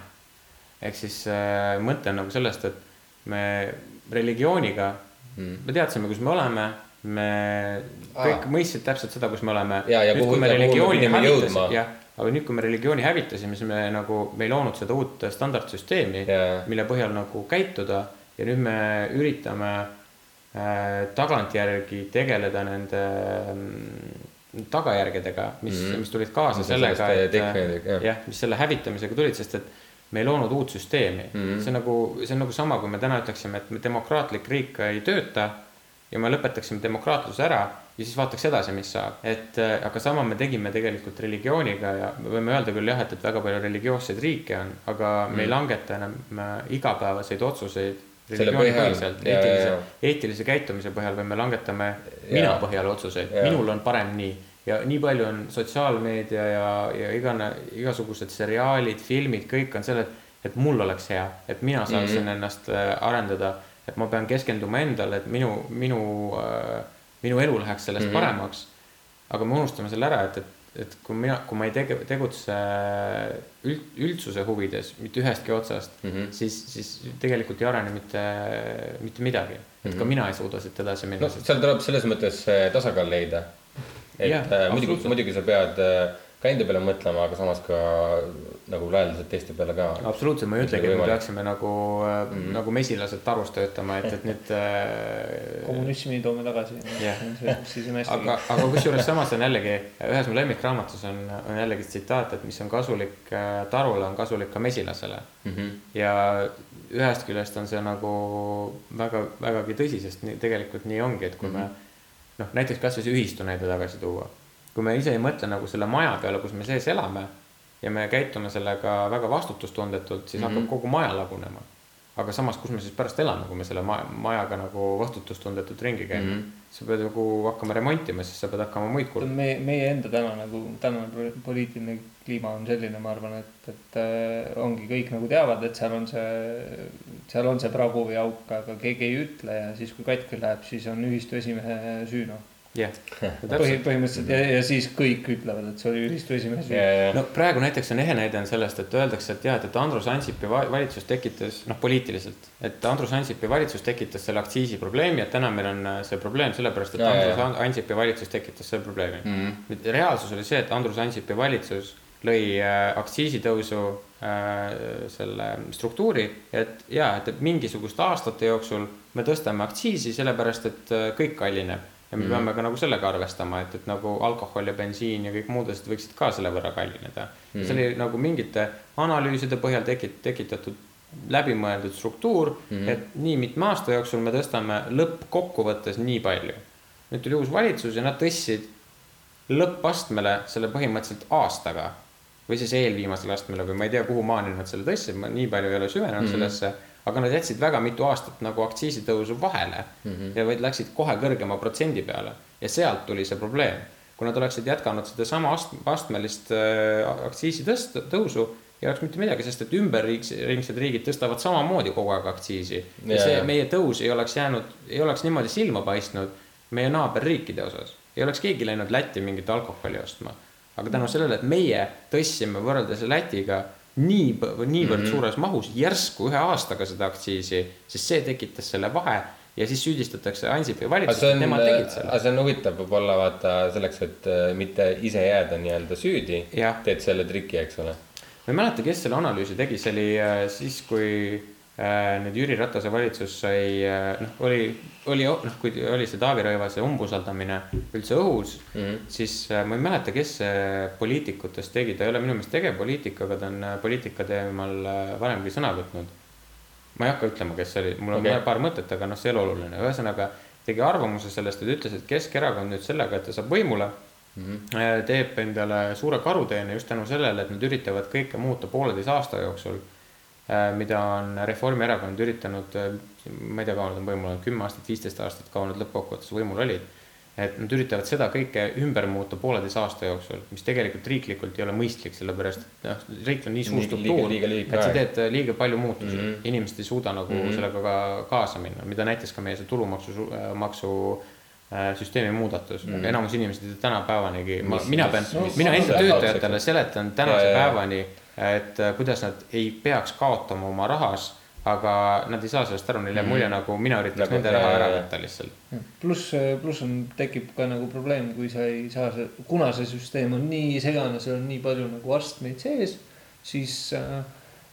ehk siis eh, mõte on nagu sellest, et me religiooniga Mm. me teadsime, kus me oleme, me kõik Aa. mõistsid täpselt seda, kus me oleme. Nüüd, kui me religiooni hävitasime jah, aga nüüd, kui me religiooni hävitasime, siis me nagu, me ei loonud seda uut standardsüsteemi mille põhjal nagu käituda ja nüüd me üritame äh, tagantjärgi tegeleda nende mm, tagajärgedega, mis mm, Mhm. -hmm. mis tulid kaasa Mis sellega, et äh, jah. jah, mis selle hävitamisega tulid, sest et me ei loonud uut süsteemi mm. Mhm. -hmm. see on nagu, see on nagu sama, kui me täna ütleksime, et demokraatlik riik ei tööta ja me lõpetaksime demokraatluse ära ja siis vaataks edasi, mis saab, et äh, aga sama me tegime tegelikult religiooniga ja me võime öelda küll jah, et, et väga palju religioosseid riike on, aga me ei langeta enam äh, igapäevaseid otsuseid Mm. Selle põhjal, eetilise eetilise käitumise põhjal või me langetame mina Ja. põhjal otsuseid, minul on parem nii ja nii palju on sotsiaalmeedia ja, ja igane, igasugused seriaalid, filmid, kõik on selle, et mul oleks hea, et mina saaksin mm. -hmm. ennast äh, arendada, et ma pean keskenduma endale, et minu, minu äh,, minu elu läheks sellest mm. -hmm. paremaks. aga me unustame selle ära, et, et, et kui mina, kui ma ei tege-, tegutse üld, üldsuse huvides, mitte ühestki otsast mm. -hmm. siis, siis tegelikult ei arene mitte, mitte midagi. et ka Mhm. mina ei suuda siit edasi minna no seal tuleb selles mõttes äh, tasakaal leida. et Jah, äh, muidugi, absoluutselt. muidugi sa pead äh, ka enda peale mõtlema, aga samas ka nagu lojaalselt teiste peale ka. absoluutselt, ma ei ütlegi, et me peaksime nagu mm, Mhm. -hmm. nagu mesilased tarus töötama, et, et nüüd äh,. kommunismi toome tagasi hästi aga, aga kusjuures samas on jällegi, ühes mu lemmikraamatus on, on jällegi tsitaat, et mis on kasulik äh, tarule, on kasulik ka mesilasele. Mhm. ja ühest küljest on see nagu väga, vägagi tõsi, sest nii, tegelikult nii ongi, et kui mm -hmm. me noh, näiteks kasvõi see ühistu näide tagasi tuua. kui me ise ei mõtle nagu selle maja peale, kus me sees elame ja me käitume sellega väga vastutustundetult, siis mm -hmm. Mhm. hakkab kogu maja lagunema. aga samas, kus me siis pärast elame, kui me selle maja, majaga nagu vastutustundetult ringi käime mm. Mhm. -hmm. sa pead nagu hakkama remontima, siis sa pead hakkama muid see kulu on. meie, meie enda täna nagu, tänane poli- poliitiline kliima on selline, ma arvan, et, et äh, ongi kõik nagu teavad, et seal on see, seal on see pragu või auk, aga keegi ei ütle ja siis, kui katki läheb, siis on ühistu esimehe süü, noh. jah, põhi, täpselt. põhimõtteliselt ja, ja siis kõik ütlevad, et see oli ühistu esimehe süü. no praegu näiteks on ehe näide on sellest, et öeldakse, et jah, et, et Andrus Ansipi va- valitsus tekitas, noh, poliitiliselt, et Andrus Ansipi valitsus tekitas selle aktsiisiprobleemi, et täna meil on äh, see probleem sellepärast, et Ja, Andrus ja. An- Ansipi valitsus tekitas selle probleemi mm. -hmm. reaalsus oli see, et Andrus Ansipi valitsus lõi äh, aktsiisitõusu äh, selle struktuuri, et ja, et, et mingisuguste aastate jooksul me tõstame aktsiisi sellepärast, et äh, kõik kallineb ja me mm peame ka nagu sellega arvestama, et, et nagu alkohol ja bensiin ja kõik muud asjad võiksid ka selle võrra kallineda mm. -hmm. Mhm. see oli nagu mingite analüüside põhjal tekit-, tekitatud läbimõeldud struktuur mm, -hmm. et nii mitme aasta jooksul me tõstame lõppkokkuvõttes nii palju. nüüd tuli uus valitsus ja nad tõstsid lõppastmele selle põhimõtteliselt aastaga või siis eelviimasele astmele või ma ei tea, kuhu maani nad selle tõstsid, ma nii palju ei ole süvenenud mm -hmm. sellesse. Aga nad jätsid väga mitu aastat nagu aktsiisitõusu vahele mm -hmm. ja vaid läksid kohe kõrgema protsendi peale ja sealt tuli see probleem. kui nad oleksid jätkanud sedasama ast-, astmelist äh, aktsiisitõst-, tõusu ei oleks mitte midagi, sest et ümberringsed riigid tõstavad samamoodi kogu aeg aktsiisi. ja see yeah. meie tõus ei oleks jäänud, ei oleks niimoodi silma paistnud meie naaberriikide osas. ei oleks keegi läinud Lätti mingit alkoholi ostma. aga tänu sellele, et meie tõstsime võrreldes Lätiga nii, niivõrd mm -hmm. suures mahus järsku ühe aastaga seda aktsiisi, siis see tekitas selle vahe ja siis süüdistatakse Ansipi valitsust, et nemad tegid selle. aga see on huvitav võib-olla vaata selleks, et äh, mitte ise jääda nii-öelda süüdi, teed selle triki, eks ole ma ei mäleta, kes selle analüüsi tegi, see oli äh, siis, kui nüüd Jüri Ratase valitsus sai, äh, noh, oli, oli, noh, kui oli see Taavi Rõivase umbusaldamine üldse õhus mm, -hmm. siis ma ei mäleta, kes poliitikutest tegi, ta ei ole minu meelest tegevpoliitik, aga ta on poliitika teemal varemgi sõna võtnud. ma ei hakka ütlema, kes see oli, mul on okay. paar mõtet, aga noh, see ei ole oluline, ühesõnaga tegi arvamuse sellest, et ütles, et Keskerakond nüüd sellega, et ta saab võimule mm -hmm. teeb endale suure karuteene just tänu sellele, et nad üritavad kõike muuta pooleteise aasta jooksul. Äh, mida on Reformierakond üritanud, äh, ma ei tea, kaua nad on võimul olnud, kümme aastat, viisteist aastat, kaua nad lõppkokkuvõttes võimul olid. et nad üritavad seda kõike ümber muuta pooleteise aasta jooksul, mis tegelikult riiklikult ei ole mõistlik, sellepärast et noh, riik on nii suur struktuur, et sa teed liiga palju muutusi mm, -hmm. inimesed ei suuda nagu mm -hmm. sellega ka kaasa minna, mida näitas ka meie see tulumaksu, maksu Äh, süsteemi muudatus mm., enamus inimesi tänapäevanigi, ma, mina pean no,, mina enda töötajatele seletan tänase ja, ja. päevani, et äh, kuidas nad ei peaks kaotama oma rahas aga nad ei saa sellest aru, neil jääb mulje mm. nagu mina üritaks nagu, nende raha ära võtta lihtsalt. pluss, pluss on, tekib ka nagu probleem, kui sa ei saa kuna see süsteem on nii segane, seal on nii palju nagu astmeid sees, siis äh,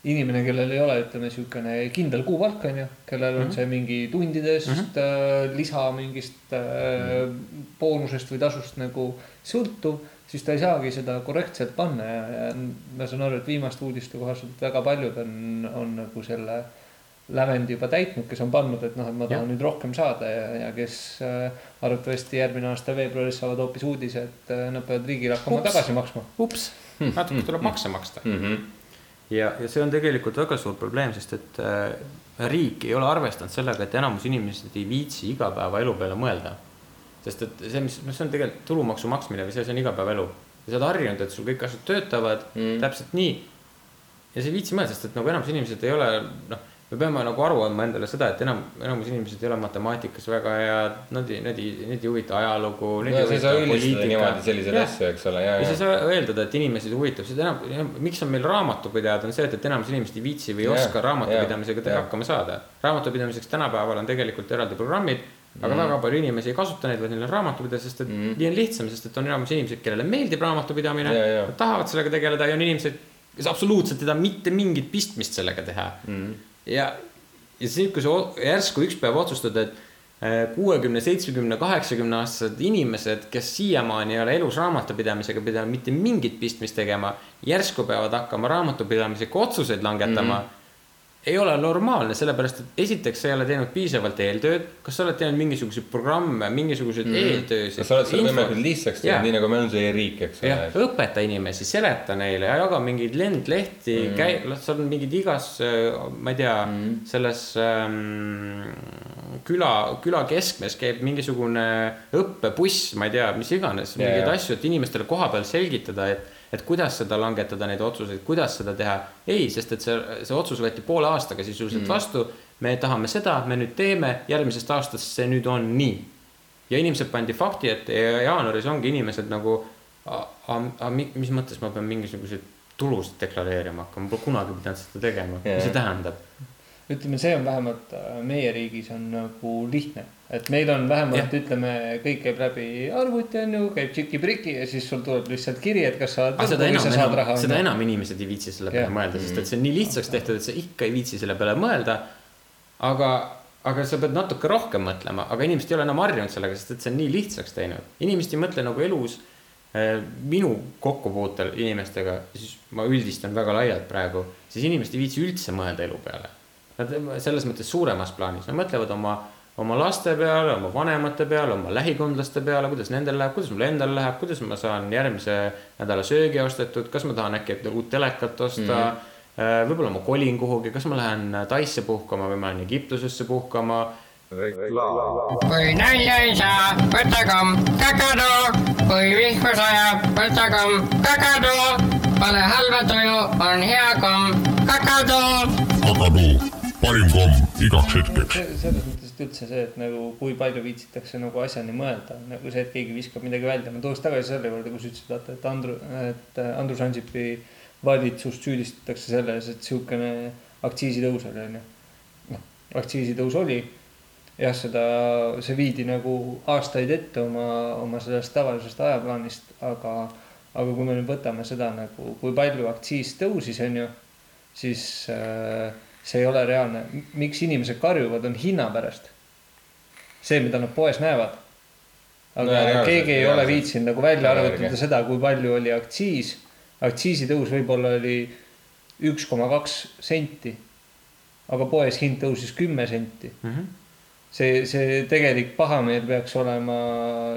inimene, kellel ei ole, ütleme niisugune kindel kuupalk on ju, kellel on mm -hmm. see mingi tundidest mm, -hmm. lisa mingist äh, mm -hmm. boonusest või tasust nagu sõltuv, siis ta ei saagi seda korrektselt panna ja, ja ma saan aru, et viimaste uudiste kohaselt väga paljud on, on nagu selle lävendi juba täitnud, kes on pannud, et noh, et ma tahan ja. nüüd rohkem saada ja, ja kes äh, arvatavasti järgmine aasta veebruaris saavad hoopis uudise, et äh, nad peavad riigile hakkama Ups. tagasi maksma. ups, natuke tuleb makse maksta mm. -hmm ja, ja see on tegelikult väga suur probleem, sest et äh, riik ei ole arvestanud sellega, et enamus inimesed ei viitsi igapäevaelu peale mõelda. Sest et see, mis, noh, see on tegelikult tulumaksu maksmine või see, see on igapäevaelu. ja sa oled harjunud, et sul kõik asjad töötavad mm. täpselt nii. ja sa ei viitsi mõelda, sest et nagu enamus inimesed ei ole, noh me peame nagu aru andma endale seda, et enam, enamus inimesed ei ole matemaatikas väga head, nad ei, nad ei, neid ei huvita ajalugu. no sa ei saa üldistada niimoodi selliseid asju, eks ole, ja, ja. ja sa ei saa eeldada, et inimesi huvitab seda enam, miks on meil raamatupidajad, on see, et, et enamus inimesed ei viitsi või ei oska raamatupidamisega hakkama saada. raamatupidamiseks tänapäeval on tegelikult eraldi programmid aga mm. väga palju inimesi ei kasuta neid, vaid neil on raamatupidaja, sest et mm. nii on lihtsam, sest et on enamus inimesed, kellele meeldib raamatupidamine. Nad tahavad sellega tegeleda ja on inimesed, kes absoluutselt ei taha mitte mingit pistmist sellega teha mm ja, ja siis, kui sa järsku üks päev otsustad, et äh, kuuekümne, seitsmekümne, kaheksakümne aastased inimesed, kes siiamaani ei ole elus raamatupidamisega pidanud mitte mingit pistmist tegema, järsku peavad hakkama raamatupidamisega otsuseid langetama mm. -hmm ei ole normaalne, sellepärast et esiteks sa ei ole teinud piisavalt eeltööd. kas sa oled teinud mingisuguseid programme, mingisuguseid mm -hmm. eeltöösid? kas sa oled selle võimalikult lihtsaks teinud, nii nagu meil on see e-riik, eks ole. õpeta inimesi, seleta neile ja jaga mingeid lendlehti mm, -hmm. käi-, seal on mingid igas, ma ei tea mm, -hmm. selles ähm, küla, küla keskmes käib mingisugune õppebuss, ma ei tea, mis iganes, mingeid yeah. asju, et inimestele koha peal selgitada, et et kuidas seda langetada, neid otsuseid, kuidas seda teha. ei, sest et see, see otsus võeti poole aastaga sisuliselt mm. vastu. me tahame seda, me nüüd teeme, järgmisest aastast see nüüd on nii. ja inimesed pandi fakti ette ja jaanuaris ongi inimesed nagu, mis mõttes ma pean mingisuguseid tulusid deklareerima hakkama, ma pole kunagi pidanud seda tegema yeah., mis see tähendab? ütleme, see on vähemalt äh, meie riigis on nagu lihtne et meil on vähemalt, ütleme, kõik käib läbi arvuti, on ju, käib tšiki-priki ja siis sul tuleb lihtsalt kiri, et kas sa seda enam, enam, seda enam inimesed ei viitsi selle peale mõelda, sest et see on nii lihtsaks tehtud, et sa ikka ei viitsi selle peale mõelda. aga, aga sa pead natuke rohkem mõtlema, aga inimesed ei ole enam harjunud sellega, sest et see on nii lihtsaks teinud. inimesed ei mõtle nagu elus minu kokkupuutel inimestega, siis ma üldistan väga laialt praegu, siis inimesed ei viitsi üldse mõelda elu peale. Nad selles mõttes suuremas plaanis, nad mõtlevad oma, oma laste peale, oma vanemate peale, oma lähikondlaste peale, kuidas nendel läheb, kuidas mul endal läheb, kuidas ma saan järgmise nädala söögi ostetud, kas ma tahan äkki uut telekat osta mm. -hmm. võib-olla ma kolin kuhugi, kas ma lähen Taisse puhkama või ma lähen Egiptusesse puhkama kui nalja ei saa, võta komm kakadu, kui vihma sajab, võta komm kakadu, pole halba tuju, on hea komm kakadu. kakadu, parim komm igaks hetkeks. selles mõttes, et üldse see, et nagu kui palju viitsitakse nagu asjani mõelda, nagu see, et keegi viskab midagi välja, ma tooks tagasi selle juurde, kus ütlesid, vaata, et Andru, et Andrus Ansipi valitsust süüdistatakse selles, et sihukene aktsiisitõus oli, onju. noh, aktsiisitõus oli. Jah, seda, see viidi nagu aastaid ette oma, oma sellest tavalisest ajaplaanist, aga, aga kui me nüüd võtame seda nagu, kui palju aktsiis tõusis, on ju, siis äh, see ei ole reaalne. miks inimesed karjuvad, on hinna pärast. see, mida nad poes näevad. aga no, reaalselt, keegi ei reaalselt. ole viitsinud nagu välja arvutada seda, kui palju oli aktsiis. aktsiisitõus võib-olla oli üks koma kaks senti. aga poes hind tõusis kümme senti mm. -hmm see, see tegelik pahameel peaks olema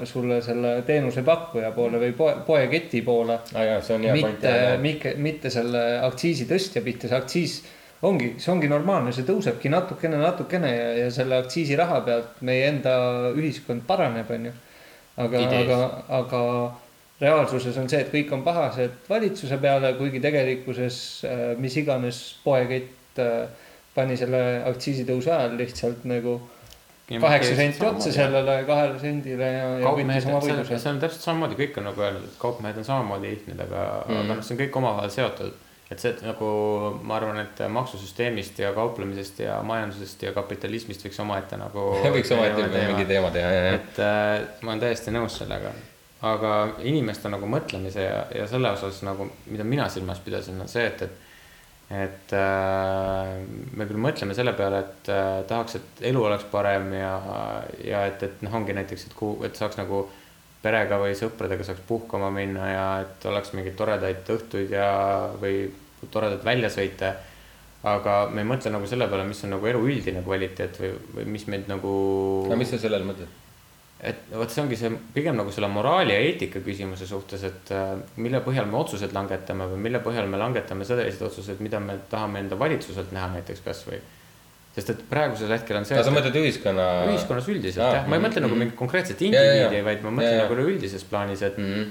sulle selle teenusepakkuja poole või poe, poeketi poole ah,. Mitte, mitte, mitte selle aktsiisi tõstja pihta, see aktsiis ongi, see ongi normaalne, see tõusebki natukene, natukene ja, ja selle aktsiisiraha pealt meie enda ühiskond paraneb, onju. aga, aga, aga reaalsuses on see, et kõik on pahased valitsuse peale, kuigi tegelikkuses äh, mis iganes poekett äh, pani selle aktsiisitõusu ajal lihtsalt nagu kaheksa senti otsa sellele kahele sendile ja, ja võitis oma võiduse. see on täpselt samamoodi, kõik on nagu öelnud, et kaupmehed on samamoodi lihtne, aga mm., aga noh, see on kõik omavahel seotud. Et see, et nagu ma arvan, et maksusüsteemist ja kauplemisest ja majandusest ja kapitalismist võiks omaette nagu. võiks omaette mingi teema teha, jah, jah. et äh, ma olen täiesti nõus sellega. aga inimeste nagu mõtlemise ja, ja selle osas nagu, mida mina silmas pidasin, on see, et, et et äh, me küll mõtleme selle peale, et äh, tahaks, et elu oleks parem ja, ja et, et noh, ongi näiteks, et kuhu, et saaks nagu perega või sõpradega saaks puhkama minna ja et oleks mingeid toredaid õhtuid ja, või toredaid väljasõite. aga me ei mõtle nagu selle peale, mis on nagu elu üldine kvaliteet või, või mis meid nagu. no mis sa selle all mõtled? et vot see ongi see pigem nagu selle moraali ja eetika küsimuse suhtes, et äh, mille põhjal me otsused langetame või mille põhjal me langetame selliseid otsuseid, mida me tahame enda valitsuselt näha näiteks kasvõi. Sest et praegusel hetkel on see. sa mõtled ühiskonna? ühiskonnas üldiselt ah, jah, ma ei mõtle mm, nagu mingit konkreetset indiviidi, vaid ma mõtlen nagu üleüldises plaanis, et mm.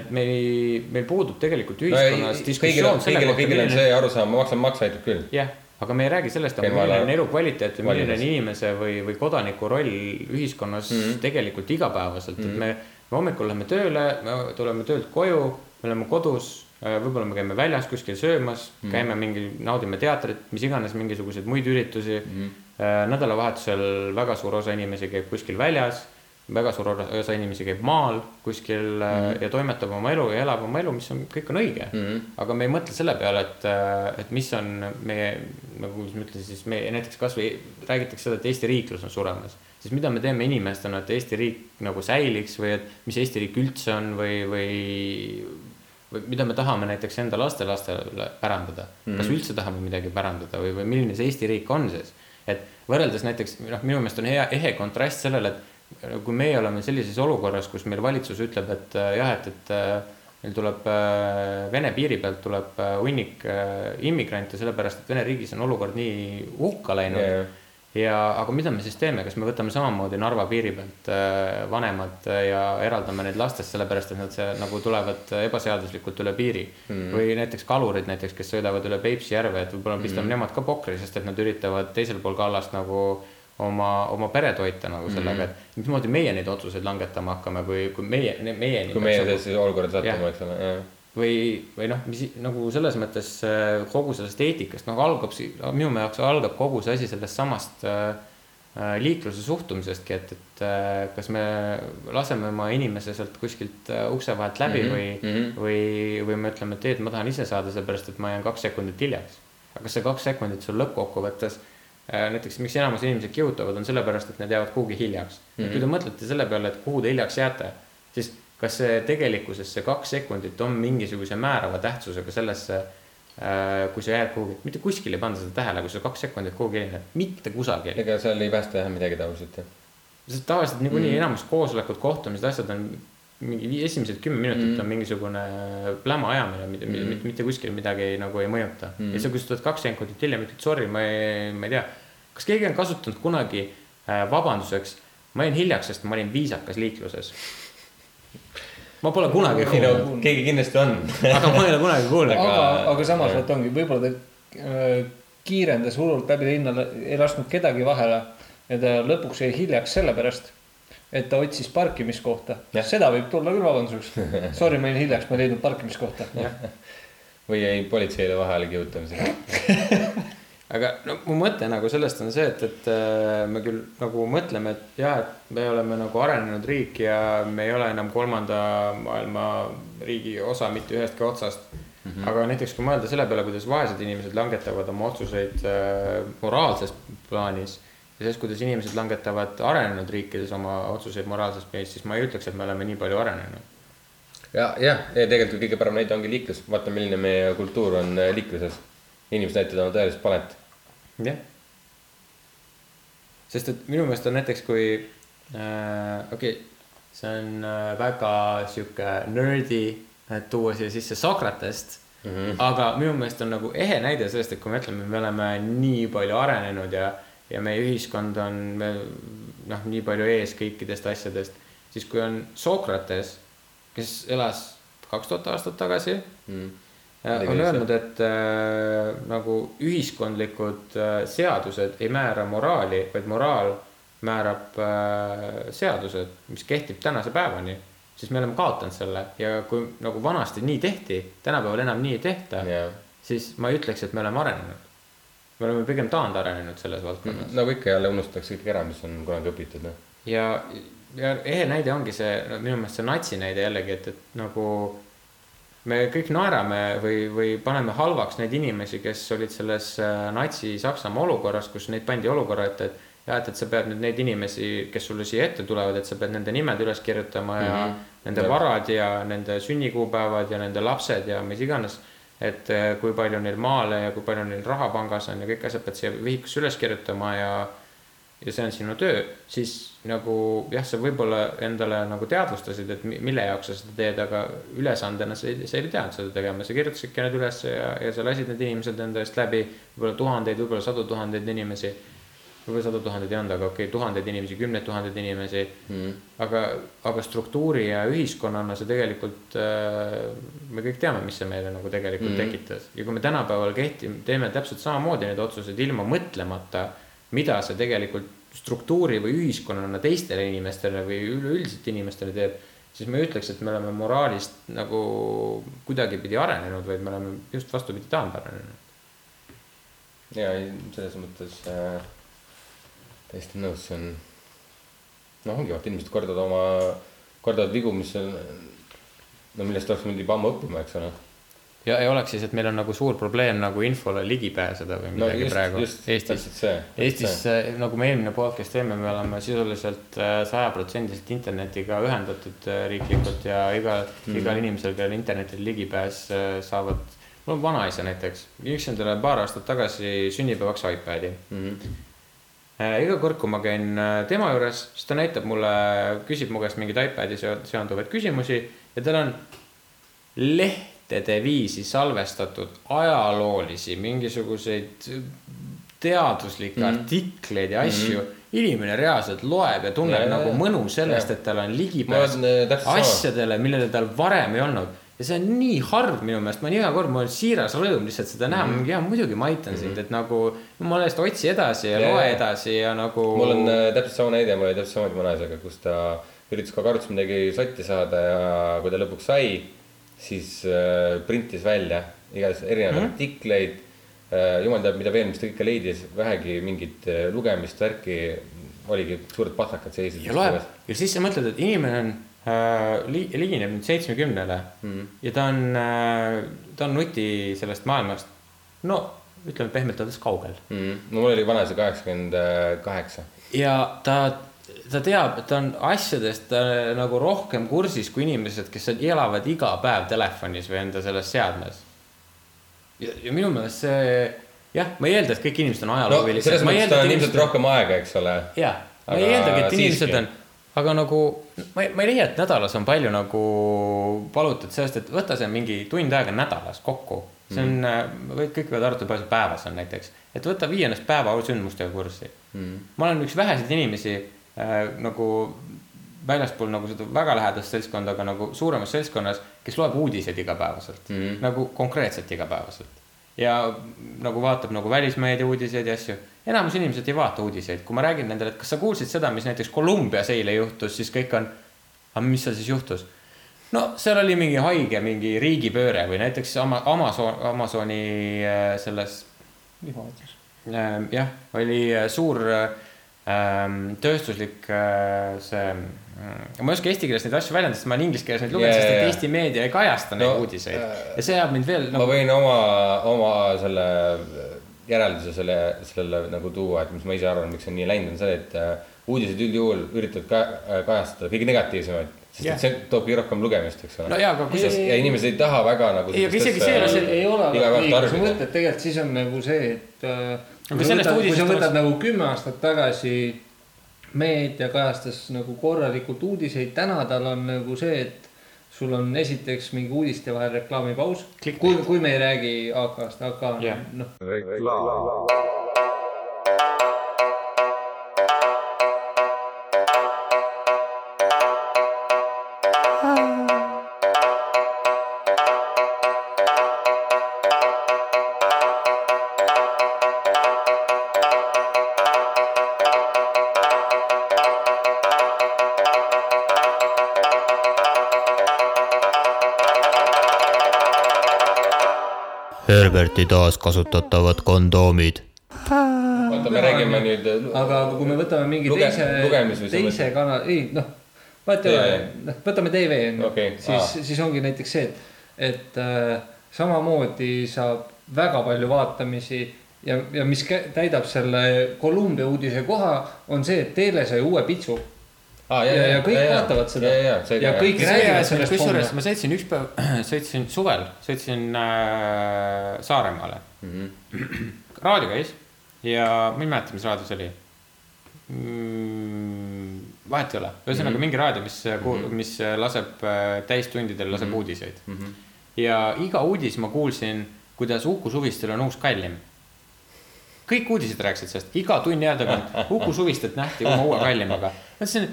et meil, meil puudub tegelikult ühiskonnas no, diskussioon selle kohta. kõigil on see arusaam, ma maksan makse aitab küll. jah aga me ei räägi sellest, milline on elukvaliteet või milline on inimese või, või kodaniku roll ühiskonnas mm -hmm. tegelikult igapäevaselt mm, -hmm. et me, me hommikul läheme tööle, me tuleme töölt koju, me oleme kodus, võib-olla me käime väljas kuskil söömas mm, -hmm. käime mingi, naudime teatrit, mis iganes, mingisuguseid muid üritusi mm. -hmm. nädalavahetusel väga suur osa inimesi käib kuskil väljas väga suur osa inimesi käib maal kuskil mm -hmm. ja toimetab oma elu ja elab oma elu, mis on, kõik on õige mm. -hmm. aga me ei mõtle selle peale, et, äh, et mis on meie, nagu ma ütlesin, siis meie näiteks kasvõi räägitakse seda, et Eesti riiklus on suremas. siis mida me teeme inimestena, et Eesti riik nagu säiliks või et mis Eesti riik üldse on või, või või mida me tahame näiteks enda lastelastele pärandada mm. -hmm. kas üldse tahame midagi pärandada või, või milline see Eesti riik on siis? et võrreldes näiteks noh, minu meelest on hea, ehe kontrast sellele, et kui meie oleme sellises olukorras, kus meil valitsus ütleb, et äh, jah, et, et äh, meil tuleb äh, Vene piiri pealt tuleb hunnik immigrante, sellepärast et Vene riigis on olukord nii hukka läinud yeah.. Ja, aga mida me siis teeme, kas me võtame samamoodi Narva piiri pealt vanemad ja eraldame neid lastest, sellepärast et nad see, nagu tulevad ebaseaduslikult üle piiri mm. või näiteks kalurid näiteks, kes sõidavad üle Peipsi järve, et võib-olla pistame mm. nemad ka pokri, sest et nad üritavad teisel pool kallast nagu oma, oma pere toita nagu sellega, et mhm. mismoodi meie neid otsuseid langetama hakkame, kui, kui meie, meieni. kui meie sellisesse olukorda satume, eks ole, jah või, või noh, mis nagu selles mõttes äh, kogu sellest eetikast nagu algab, minu jaoks algab kogu see asi sellest samast äh, äh, liikluse suhtumisestki, et, et kas me laseme oma inimese sealt kuskilt ukse vahelt läbi mm -hmm. või mm, -hmm. või, või me ütleme, et ei, et ma tahan ise saada, sellepärast et ma jään kaks sekundit hiljaks. aga kas see kaks sekundit sul lõppkokkuvõttes näiteks miks enamus inimesed kihutavad, on sellepärast, et nad jäävad kuhugi hiljaks mm. -hmm. kui te mõtlete selle peale, et kuhu te hiljaks jääte, siis kas see tegelikkuses see kaks sekundit on mingisuguse määrava tähtsusega sellesse äh, kui sa jääd kuhugi, mitte kuskil ei panda seda tähele, kui sa kaks sekundit kuhugi hilined, mitte kusagil. ega seal ei päästa jah midagi tavaliselt jah. sest tavaliselt niikuinii mm. enamus koosolekud, kohtumised, asjad on mingi esimesed kümme minutit mm. on mingisugune pläma ajamine, mitte mm. mitte, mitte kuskil midagi nagu ei mõjuta mm.. ja sa, kui sa tuled kaks sekundit hiljem, ütled sorry, ma ei, ma ei tea. kas keegi on kasutanud kunagi äh, vabanduseks, ma jäin hiljaks, sest ma olin viisakas liikluses. Ma pole kunagi ei no kuulnud, keegi kindlasti on. aga ma ei ole kunagi kuulnud. aga, aga samas vot ongi, võib-olla ta äh, kiirendas hullult läbi linna, ei lasknud kedagi vahele ja ta lõpuks jäi hiljaks sellepärast, et ta otsis parkimiskohta. Seda võib tulla küll vabanduseks. Sorry, ma jäin hiljaks, ma ei leidnud parkimiskohta. või jäi politseile vahele kiusamisega. aga no mu mõte nagu sellest on see, et, et äh, me küll nagu mõtleme, et jah, et me oleme nagu arenenud riik ja me ei ole enam kolmanda maailma riigi osa mitte ühestki otsast mm. -hmm. aga näiteks kui mõelda selle peale, kuidas vaesed inimesed langetavad oma otsuseid äh, moraalses plaanis ja selles, kuidas inimesed langetavad arenenud riikides oma otsuseid moraalses plaanis, siis ma ei ütleks, et me oleme nii palju arenenud. ja, jah, ja tegelikult kõige parem näide ongi liiklus, vaata, milline meie kultuur on äh, liikluses. inimesed näitavad oma tõelist palet. jah. sest et minu meelest on näiteks, kui äh, okei okay,, see on äh, väga sihuke nerdy, et tuua siia sisse Sokratest mm. -hmm. aga minu meelest on nagu ehe näide sellest, et kui me ütleme, me oleme nii palju arenenud ja, ja meie ühiskond on me, noh, nii palju ees kõikidest asjadest, siis kui on Sokrates, kes elas kaks tuhat aastat tagasi Mm. On öelnud, et äh, nagu ühiskondlikud äh, seadused ei määra moraali, vaid moraal määrab äh, seadused, mis kehtib tänase päevani. siis me oleme kaotanud selle ja kui nagu vanasti nii tehti, tänapäeval enam nii ei tehta, ja siis ma ei ütleks, et me oleme arenenud. me oleme pigem taandarenenud selles valdkonnas. nagu ikka jälle unustatakse kõik ära, mis on kunagi õpitud, noh. ja, ja ehe näide ongi see, minu meelest see natsi näide jällegi, et, et nagu me kõik naerame või, või paneme halvaks neid inimesi, kes olid selles äh, natsi-Saksamaa olukorras, kus neid pandi olukorra ette, et ja et, et sa pead nüüd neid inimesi, kes sulle siia ette tulevad, et sa pead nende nimed üles kirjutama ja mm. -hmm. nende varad ja nende sünnikuupäevad ja nende lapsed ja mis iganes. et äh, kui palju neil maale ja kui palju neil raha pangas on ja kõik asjad pead siia vihikusse üles kirjutama ja ja see on sinu töö, siis nagu jah, sa võib-olla endale nagu teadvustasid, et mi- mille jaoks sa seda teed, aga ülesandena sa ei, sa ei teadnud seda tegema, sa kirjutasidki need üles ja, ja sa lasid need inimesed enda eest läbi. võib-olla tuhandeid, võib-olla sadu tuhandeid inimesi. võib-olla sadu tuhandeid ei olnud, aga okei okay,, tuhandeid inimesi, kümneid tuhandeid inimesi Mm. aga, aga struktuuri ja ühiskonnana see tegelikult äh,, me kõik teame, mis see meile nagu tegelikult mm tekitas ja kui me tänapäeval kehtim-, teeme täpselt samamoodi neid otsuseid ilma mõtlemata, mida see tegelikult struktuuri või ühiskonnana teistele inimestele või üleüldiselt inimestele teeb, siis ma ei ütleks, et me oleme moraalist nagu kuidagipidi arenenud, vaid me oleme just vastupidi taandarenenud. ja ei, selles mõttes äh, täiesti nõus, see on. noh, ongi vaata, inimesed kordavad oma, kordavad vigu, mis on, no millest oleks juba ammu õppima, eks ole. Ja ei oleks siis, et meil on nagu suur probleem nagu infole ligi pääseda või no midagi just, praegu just, Eestis. Eestis, nagu me eelmine podcast teeme, me oleme sisuliselt sajaprotsendiliselt internetiga ühendatud äh, riiklikult ja igal mm., igal inimesel, kellel internetile ligipääs saavad. mul on vanaisa näiteks, müüks endale paar aastat tagasi sünnipäevaks iPad'i mm. iga kord, kui ma käin tema juures, siis ta näitab mulle, küsib mu käest mingeid iPad'i seo- seonduvaid küsimusi ja tal on lehtede viisi salvestatud ajaloolisi mingisuguseid teaduslikke Mhm. mm. artikleid ja asju mm. -hmm. inimene reaalselt loeb ja tunneb Ja, nagu mõnu sellest, et tal on ligipääs äh, asjadele, millele tal varem ei olnud. ja see on nii harv minu meelest, ma olen iga kord, mul on siiras rõõm lihtsalt seda näha mm, -hmm. ja muidugi ma aitan mm -hmm. sind, et nagu jumala eest otsi edasi ja, ja loe edasi ja nagu. mul on äh, täpselt sama näide, mul oli täpselt samamoodi vanaisaga, kus ta üritas kogu aeg arvutis midagi sotti saada ja kui ta lõpuks sai, siis äh, printis välja igatahes erinevaid mm -hmm. artikleid äh,. jumal teab, mida veel, mis ta kõike leidis, vähegi mingit äh, lugemist, värki, oligi suured patakad seisid. ja loeb ja siis sa mõtled, et inimene on äh, li, ligineb nüüd seitsmekümnele Mhm. ja ta on äh,, ta on nuti sellest maailmast. no ütleme pehmelt öeldes kaugel mm.. no mul oli vanaisa kaheksakümmend kaheksa. ja ta ta teab, ta on asjadest äh, nagu rohkem kursis kui inimesed, kes elavad iga päev telefonis või enda selles seadmes. ja, ja minu meelest see, jah, ma ei eelda, et kõik inimesed on no ajaloohuvilised. selles mõttes tal on ilmselt rohkem aega, eks ole. jah, ma ei eeldagi, et siiski. inimesed on, aga nagu ma ei, ma ei leia, et nädalas on palju nagu palutud sellest, et võta see mingi tund aega nädalas kokku. see on mm., võid, kõik võivad arutada, palju see päevas on näiteks, et võta vii ennast päeva sündmustega kurssi mm.. ma olen üks väheseid inimesi äh, nagu väljaspool nagu seda väga lähedast seltskonda, aga nagu suuremas seltskonnas, kes loeb uudiseid igapäevaselt mm. Mhm., nagu konkreetselt igapäevaselt. ja nagu vaatab nagu välismeedia uudiseid ja asju. enamus inimesed ei vaata uudiseid, kui ma räägin nendele, et kas sa kuulsid seda, mis näiteks Kolumbias eile juhtus, siis kõik on. aga mis seal siis juhtus? no seal oli mingi haige mingi riigipööre või näiteks Ama-, Amazon, Amazoni äh, selles. Ähm, jah, oli äh, suur ähm, tööstuslik äh, see, ma ei oska eesti keeles neid asju väljendada, sest ma olen inglise keeles neid lugenud yeah,, sest et. Eesti meedia ei kajasta neid No, no, uudiseid äh, ja see ajab mind veel ma nagu,. võin oma, oma selle järelduse selle, sellele nagu tuua, et mis ma ise arvan, miks see on nii läinud, on see, et äh, uudised üldjuhul üritavad ka, kajastada kõige negatiivsemaid. sest et see toob kõige rohkem lugemist, eks ole no. jaa, aga kui sa, ja inimesed ei taha väga nagu. Ei, aga isegi see ei ole see- ei ole väga õige, sa mõtled tegelikult siis on nagu see, et äh, kui sa võtad, kui sa võtad oleks- nagu kümme aastat tagasi meedia kajastas nagu korralikult uudiseid, täna tal on nagu see, et sul on esiteks mingi uudiste vahel reklaamipaus. Kui, kui me ei räägi AK-st, AK on Jah. noh, Herberti taaskasutatavad kondoomid. oota, me räägime nüüd. aga, aga kui me võtame mingi Luge- teise teise kanali, ei noh, vahet ei ole noh, võtame tv on ju. Okei,, siis siis ongi näiteks see, et, et äh, samamoodi saab väga palju vaatamisi ja, ja mis täidab selle Kolumbia uudise koha, on see, et Teele sai uue pitsu aa, ja, ja kõik vaatavad seda. ja, ja, ja kõik räägivad sellest kusjuures ma sõitsin üks päev, sõitsin suvel, sõitsin äh, Saaremaale mm. -hmm. raadio käis ja ma ei mäleta, mis raadio see oli mm,. vahet ei ole, ühesõnaga mm -hmm. mingi raadio, mis mm, -hmm. mis laseb äh, täistundidel laseb mm -hmm. uudiseid mm. -hmm. ja iga uudis ma kuulsin, kuidas Uku Suvistel on uus kallim. kõik uudised rääkisid sellest, iga tunni aja tagant Uku Suvistelt nähti oma uue kallimaga. mõtlesin,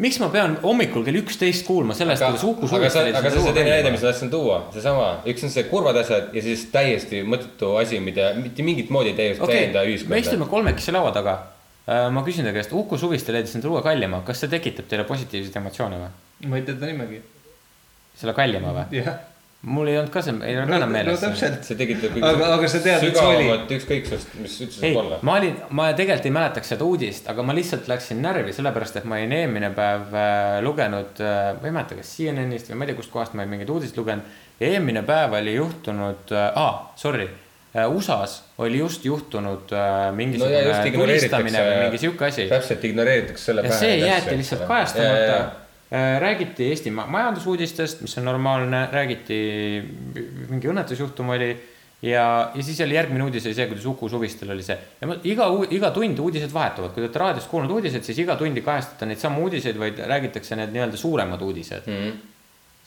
miks ma pean hommikul kell üksteist kuulma sellest, kuidas Uku aga see, Suvistel aga see on see teine näide, mis ma tahtsin tuua, seesama, üks on see kurvad asjad ja siis täiesti mõttetu asi, mida mitte mingit moodi ei täiesti okei täienda okay,, me ühiskonda. istume kolmekesi laua taga. ma küsin ta käest, Uku Suvistel leidis endale uue kallima, kas see tekitab teile positiivseid emotsioone või? ma ei tea ta nimegi, selle kallima või? jah. Mul ei olnud ka see, ei olnud enam no meeles. täpselt, see tekitab Aga- aga sa tead, et see oli- ükskõiksust, mis üldse ei olla,. ma olin, ma tegelikult ei mäletaks seda uudist, aga ma lihtsalt läksin närvi, sellepärast et ma olin eelmine päev äh, lugenud äh,, ma ei mäleta, kas CNN-ist või ma ei tea, kustkohast ma olin mingeid uudiseid lugenud. eelmine päev oli juhtunud äh,, aa, sorry USA-s oli just juhtunud äh, mingisugune no tulistamine või mingi sihuke asi. täpselt ignoreeritakse selle ja see jäeti lihtsalt kajastamata. Räägiti Eesti ma- majandusuudistest, mis on normaalne, räägiti, mingi õnnetusjuhtum oli ja, ja siis oli järgmine uudis oli see, kuidas Uku Suvistel oli see ja ma, iga, iga tund uudised vahetuvad, kui te olete raadiost kuulnud uudiseid, siis iga tund ei kajastata neid samu uudiseid, vaid räägitakse need nii-öelda suuremad uudised mm. -hmm.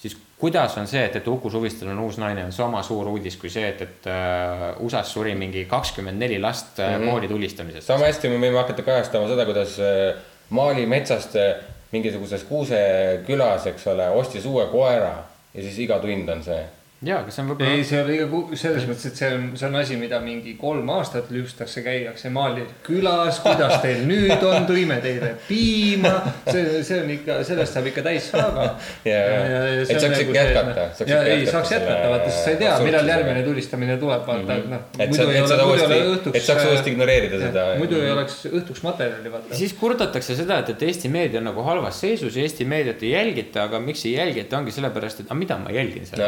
siis kuidas on see, et, et Uku Suvistel on uus naine, on sama suur uudis kui see, et, et uh, USA-s suri mingi kakskümmend neli last mm -hmm. kooli tulistamisest. sama hästi me võime hakata kajastama seda, kuidas äh, Mali metsast äh, mingisuguses kuusekülas, eks ole, ostis uue koera ja siis iga tund on see. jaa, aga see on ei, võib-olla, see oli iga, selles mõttes, et see on, see on asi, mida mingi kolm aastat lüpstakse, käiakse maal külas, kuidas teil nüüd on, tõime teile piima. see, see on ikka, sellest saab ikka täis saaga. Ja, ja. Et saaks ikka jätkata, saaks ja ei saaks jätkata, vaata, sest sa ei tea, millal järgmine tulistamine tuleb, vaata, et noh. et sa, et seda uuesti, et saaks uuesti ignoreerida seda. muidu ei oleks õhtuks materjali, vaata. siis kurdetakse seda, et, et Eesti meedia on nagu halvas seisus ja Eesti meediat ei jälgita, aga miks ei jälgita, ongi sellepärast, et aga mida ma jälgin seal.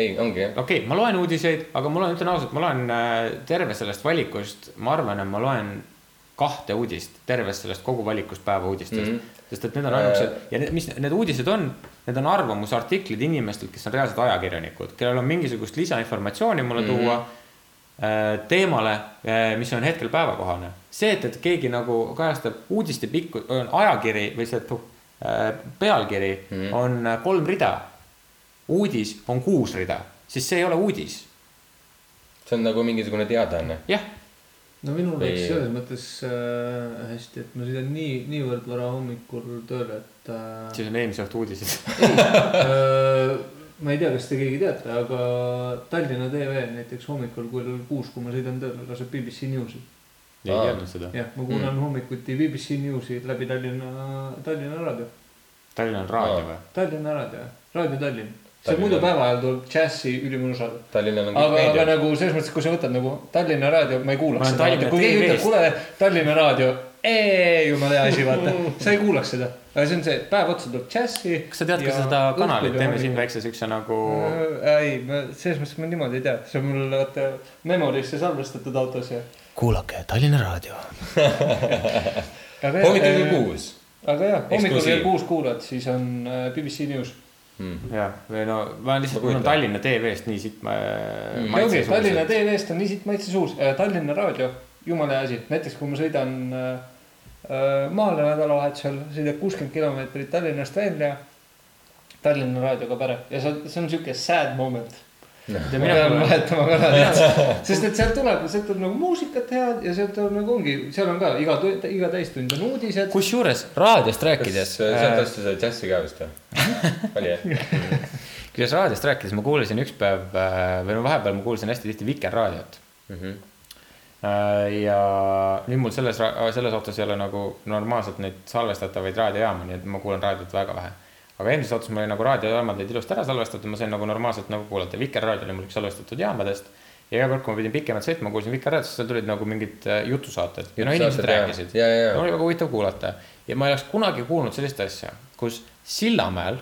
ei, ongi jah. okei okay,, ma loen uudiseid, aga ma loen, ütlen ausalt, ma loen äh, terve sellest valikust, ma arvan, et ma loen kahte uudist tervest sellest kogu valikust päeva uudistest mm. -hmm. sest et need on ainukesed ja need, mis need uudised on, need on arvamusartiklid inimestelt, kes on reaalsed ajakirjanikud, kellel on mingisugust lisainformatsiooni mulle tuua mm. -hmm. teemale, mis on hetkel päevakohane. see, et, et keegi nagu kajastab uudiste pikku, on ajakiri või see pealkiri mm -hmm. on kolm rida. Uudis on kuus rida, siis see ei ole uudis. see on nagu mingisugune teadaanne. jah no minul Või- läks selles mõttes äh, hästi, et ma sõidan nii, niivõrd vara hommikul tööle, et äh, siis on eelmise õhtu uudised äh, ma ei tea, kas te keegi teate, aga Tallinna TV näiteks hommikul kell kuus, kui ma sõidan tööle, laseb BBC Newsi. ei teadnud seda. jah, ma kuulan mm. hommikuti BBC Newsi läbi Tallinna, Tallinna Raadio. Tallinna on raadio või? Tallinna Raadio, Raadio Tallinn. See Tallinna- muidu päeva ajal tuleb džässi ülimõnus saade. Tallinnal on kõik aga, aga nagu selles mõttes, kui sa võtad nagu Tallinna Raadio, ma ei Ma kuulaks olen seda Tallinna. kui keegi ütleb, kuule, Tallinna Raadio, jumala hea asi, vaata, sa ei kuulaks seda. aga see on see, et päev otsa tuleb džässi. kas sa tead ka seda kanalit, teeme siin väikse siukse nagu ei, ma selles mõttes ma niimoodi ei tea, see on mul vaata memorisse salvestatud autos ja. kuulake Tallinna Raadio. hommikul kell. kuus. aga jah, hommikul kell kuus kuulad, siis on äh, BBC News. ja, või no ma lihtsalt, mul on. Tallinna TV-st nii siit ma. ja ongi, Tallinna TV-st on nii siit maitse suus, Tallinna Raadio, jumala hea asi, näiteks kui ma sõidan äh, äh, maale nädalavahetusel, sõidad kuuskümmend kilomeetrit Tallinnast välja. Tallinna Raadioga päre ja see, see on siuke sad moment. Ma mina pean vahetama kanaleid, sest et sealt tuleb, sealt tuleb nagu muusikat head ja sealt tuleb nagu ongi, seal on ka iga, iga täistund on uudised. kusjuures raadiost kas rääkides, sealt ostis seda džässi ka vist või? oli jah? kuidas raadiost rääkides, ma kuulasin üks päev äh, või no vahepeal ma kuulasin hästi tihti Vikerraadiot. ja nüüd mul selles, selles suhtes ei ole nagu normaalselt neid salvestatavaid raadiojaamu, nii et ma kuulan raadiot väga vähe. Aga eelmises suhtes mul oli nagu raadiojaamad olid ilusti ära salvestatud, ma sain nagu normaalselt nagu kuulata, Vikerraadio oli mul üks salvestatud jaamadest. ja iga kord, kui ma pidin pikemalt sõitma, kuulsin Vikerraadiost, seal tulid nagu mingid äh, jutusaated ja no inimesed rääkisid. Jaa. oli väga huvitav kuulata ja ma ei oleks kunagi kuulnud sellist asja, kus Sillamäel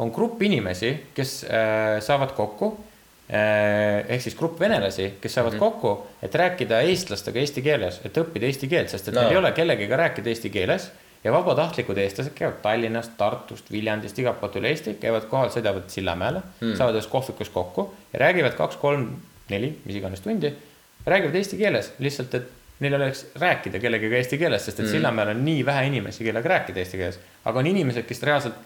on grupp inimesi, kes äh, saavad kokku äh, ehk siis grupp venelasi, kes saavad mm -hmm. kokku, et rääkida eestlastega eesti keeles, et õppida eesti keelt, sest et no. No. neil ei ole kellegagi rääkida eesti keeles ja vabatahtlikud eestlased käivad Tallinnast, Tartust, Viljandist, igalt poolt üle Eesti, käivad kohal, sõidavad Sillamäele mm., saavad ühes kohvikus kokku ja räägivad kaks, kolm, neli, mis iganes tundi, räägivad eesti keeles, lihtsalt et neil oleks rääkida kellegagi eesti keeles, sest et mm. Sillamäel on nii vähe inimesi, kellega rääkida eesti keeles, aga on inimesed, kes reaalselt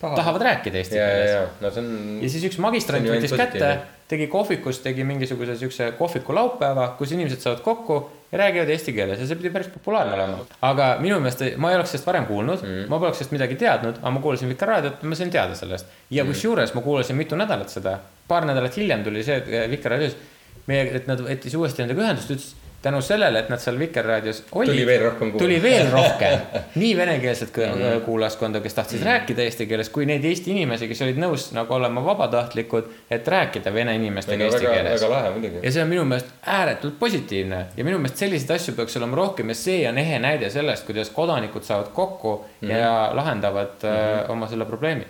tahavad, tahavad rääkida eesti ja, keeles no on. ja siis üks magistrant võttis kätte tegi kohvikus, tegi mingisuguse siukse kohviku laupäeva, kus inimesed saavad kokku ja räägivad eesti keeles ja see pidi päris populaarne olema. aga minu meelest, ma ei oleks sellest varem kuulnud mm., ma poleks sellest midagi teadnud, aga ma kuulasin Vikerraadiot, ma sain teada sellest. ja kusjuures ma kuulasin mitu nädalat seda, paar nädalat hiljem tuli see et Vikerraadios, meie, et nad võttis uuesti nendega ühendust, ütles tänu sellele, et nad seal Vikerraadios olid. Tuli veel rohkem kuulda. tuli veel rohkem, nii venekeelset kõ- kuulajaskonda, kes tahtsid rääkida eesti keeles, kui neid Eesti inimesi, kes olid nõus nagu olema vabatahtlikud, et rääkida vene inimestega eesti väga, keeles väga. lahe muidugi. ja see on minu meelest ääretult positiivne ja minu meelest selliseid asju peaks olema rohkem ja see on ehe näide sellest, kuidas kodanikud saavad kokku mm -hmm. ja lahendavad mm -hmm. oma selle probleemi.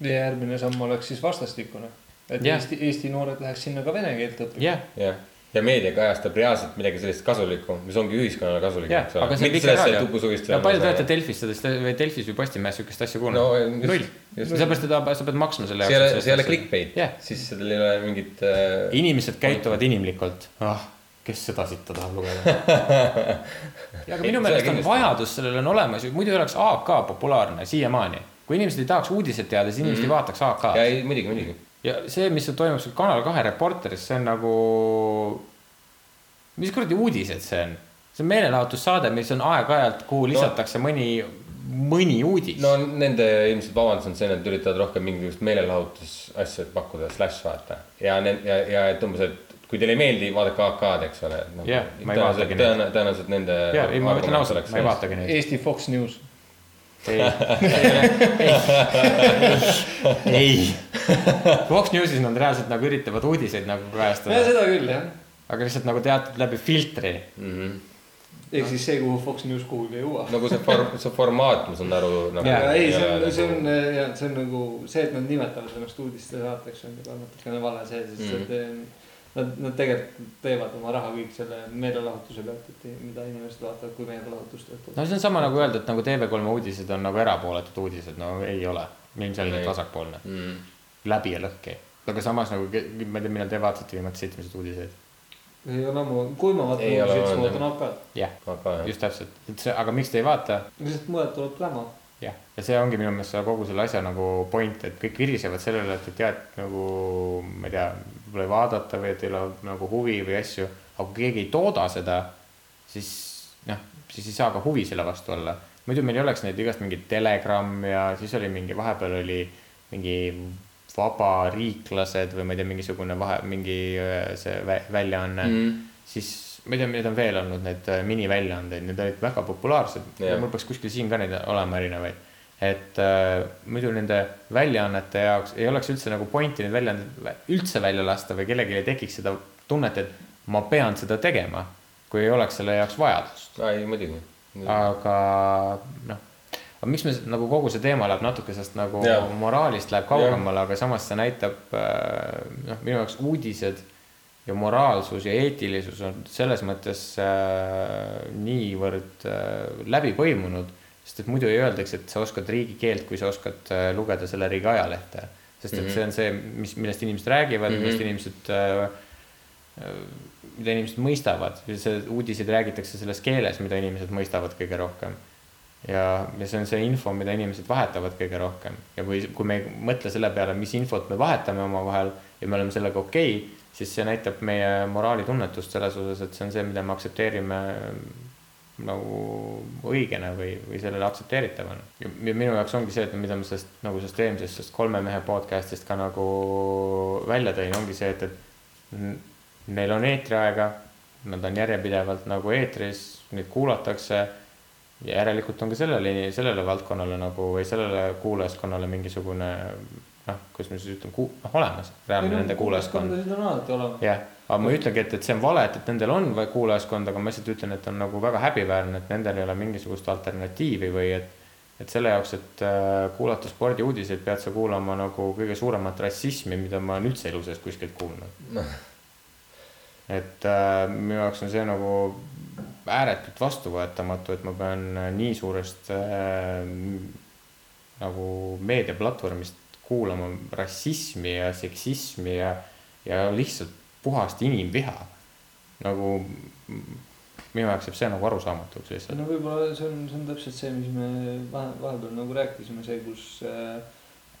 ja järgmine samm oleks siis vastastikune. et Jah. Eesti, Eesti noored läheks sinna ka vene keelt õppima. jah, jah, ja meedia kajastab reaalselt midagi sellist kasulikku, mis ongi ühiskonnale kasulik, eks ole. aga see on mitte sellest, et Vikerraadio. tupusugist. ja palju te olete Delfis sellest või Delfis või Postimehes sihukest asja kuulnud No, no,? null, sellepärast, et sa pead maksma selle ole, see ei ole. clickbait Jah. siis sellel ei ole mingit äh,. inimesed käituvad inimlikult. ah, kes seda sitta tahab lugeda? ja aga minu Seda meelest on vajadus sellele on olemas ju, muidu ei oleks AK populaarne siiamaani. kui inimesed ei tahaks uudiseid teada, siis inimesed mm -hmm. ei vaataks ja AK-d. ei, muidugi, muidugi. Ja see, mis toimub seal Kanal kahe Reporteris, see on nagu. mis kuradi uudised see on? see on meelelahutussaade, mis on aeg-ajalt, kuhu lisatakse mõni, mõni uudis no nende ilmselt vabandus on see, et nad üritavad rohkem mingisugust meelelahutusasja pakkuda, slaš vaata. ja, ja, ja et umbes, et kui teile ei meeldi, vaadake AK-d, eks ole. Jah, ma ei vaatagi neid. tõenäoliselt, tõenäoliselt nende. ja, ei ma ütlen ausalt, ma ei. vaatagi neid. Eesti Fox News. ei, ei, ei. Fox Newsis nad reaalselt nagu üritavad uudiseid nagu ja kajastada, seda küll jah. aga lihtsalt nagu teatud läbi filtri. ehk siis see, kuhu Fox News kuhugi ei jõua. nagu see form, see formaat, ma saan aru nagu,. Jaa. ei, see on, see on ja see on nagu see, et nad nimetavad ennast uudistesaateks on juba natukene vale see, sest et mm. Nad, nad tegelikult teevad oma raha kõik selle meelelahutuse pealt, et mida inimesed vaatavad, kui meelelahutust no see on sama nagu öelda, et nagu TV3 uudised on nagu erapooletud uudised, no ei ole, ilmselgelt vasakpoolne, mm.. läbi ja lõhki. aga samas nagu, ma ei tea, millal te vaatasite viimati seitsmesaid uudiseid? ei ole ammu, kui ma vaatan uudiseid, siis ma vaatan AK-d. jah, aga jah, just täpselt, et see, aga miks te ei vaata? lihtsalt mujalt tuleb pläma. jah, ja see ongi minu meelest selle kogu selle asja nagu point, et kõik virisevad sellele, et, et jah, et nagu ma ei tea, võib-olla ei vaadata või et ei ole nagu huvi või asju, aga kui keegi ei tooda seda, siis noh, siis ei saa ka huvi selle vastu olla. muidu meil ei oleks neid igast mingit Telegram ja siis oli mingi, vahepeal oli mingi vabariiklased või ma ei tea, mingisugune vahe, mingi äh, see vä- väljaanne mm., siis ma ei tea, neid on veel olnud, neid äh, miniväljaandeid, need olid väga populaarsed yeah.. mul peaks kuskil siin ka neid olema erinevaid. Et äh, muidu nende väljaannete jaoks ei oleks üldse nagu pointi neid väljaandeid vä- üldse välja lasta või kellelgi ei tekiks seda tunnet, et ma pean seda tegema, kui ei oleks selle jaoks vajadust. ei muidugi. aga noh, aga miks me nagu kogu see teema läheb natuke sellest nagu Jaa. moraalist läheb kaugemale, aga samas see näitab äh, noh, minu jaoks uudised ja moraalsus ja eetilisus on selles mõttes äh, niivõrd äh, läbi põimunud, sest et muidu ei öeldaks, et sa oskad riigikeelt, kui sa oskad äh, lugeda selle riigi ajalehte. sest et Mhm. see on see, mis, millest inimesed räägivad mm, -hmm. millest inimesed äh, mida inimesed mõistavad, see uudiseid räägitakse selles keeles, mida inimesed mõistavad kõige rohkem. ja, ja see on see info, mida inimesed vahetavad kõige rohkem ja kui, kui me ei mõtle selle peale, mis infot me vahetame omavahel ja me oleme sellega okei okay,, siis see näitab meie moraalitunnetust selles osas, et see on see, mida me aktsepteerime nagu õigena või, või sellele aktsepteeritavana. ja minu jaoks ongi see, et mida ma sellest nagu sellest eelmisest, sellest kolme mehe podcast'ist ka nagu välja tõin, ongi see, et, et neil on eetriaega, nad on järjepidevalt nagu eetris, neid kuulatakse ja järelikult on ka sellele, sellele valdkonnale nagu või sellele kuulajaskonnale mingisugune noh, kuidas ma siis ütlen, noh olemas, reaalne nende kuulajaskond. on alati olemas. jah, aga ma ei ütlegi, et, et see on vale, et, et nendel on kuulajaskond, aga ma lihtsalt ütlen, et on nagu väga häbiväärne, et nendel ei ole mingisugust alternatiivi või et et selle jaoks, et äh, kuulata spordiuudiseid, pead sa kuulama nagu kõige suuremat rassismi, mida ma olen üldse elu sees kuskilt kuulnud. et äh, minu jaoks on see nagu ääretult vastuvõetamatu, et ma pean nii suurest äh, nagu meediaplatvormist kuulama rassismi ja seksismi ja, ja lihtsalt puhast inimviha. nagu minu jaoks jääb see nagu arusaamatuks lihtsalt. no võib-olla see on, see on täpselt see, mis me vahe, vahepeal nagu rääkisime, see, kus,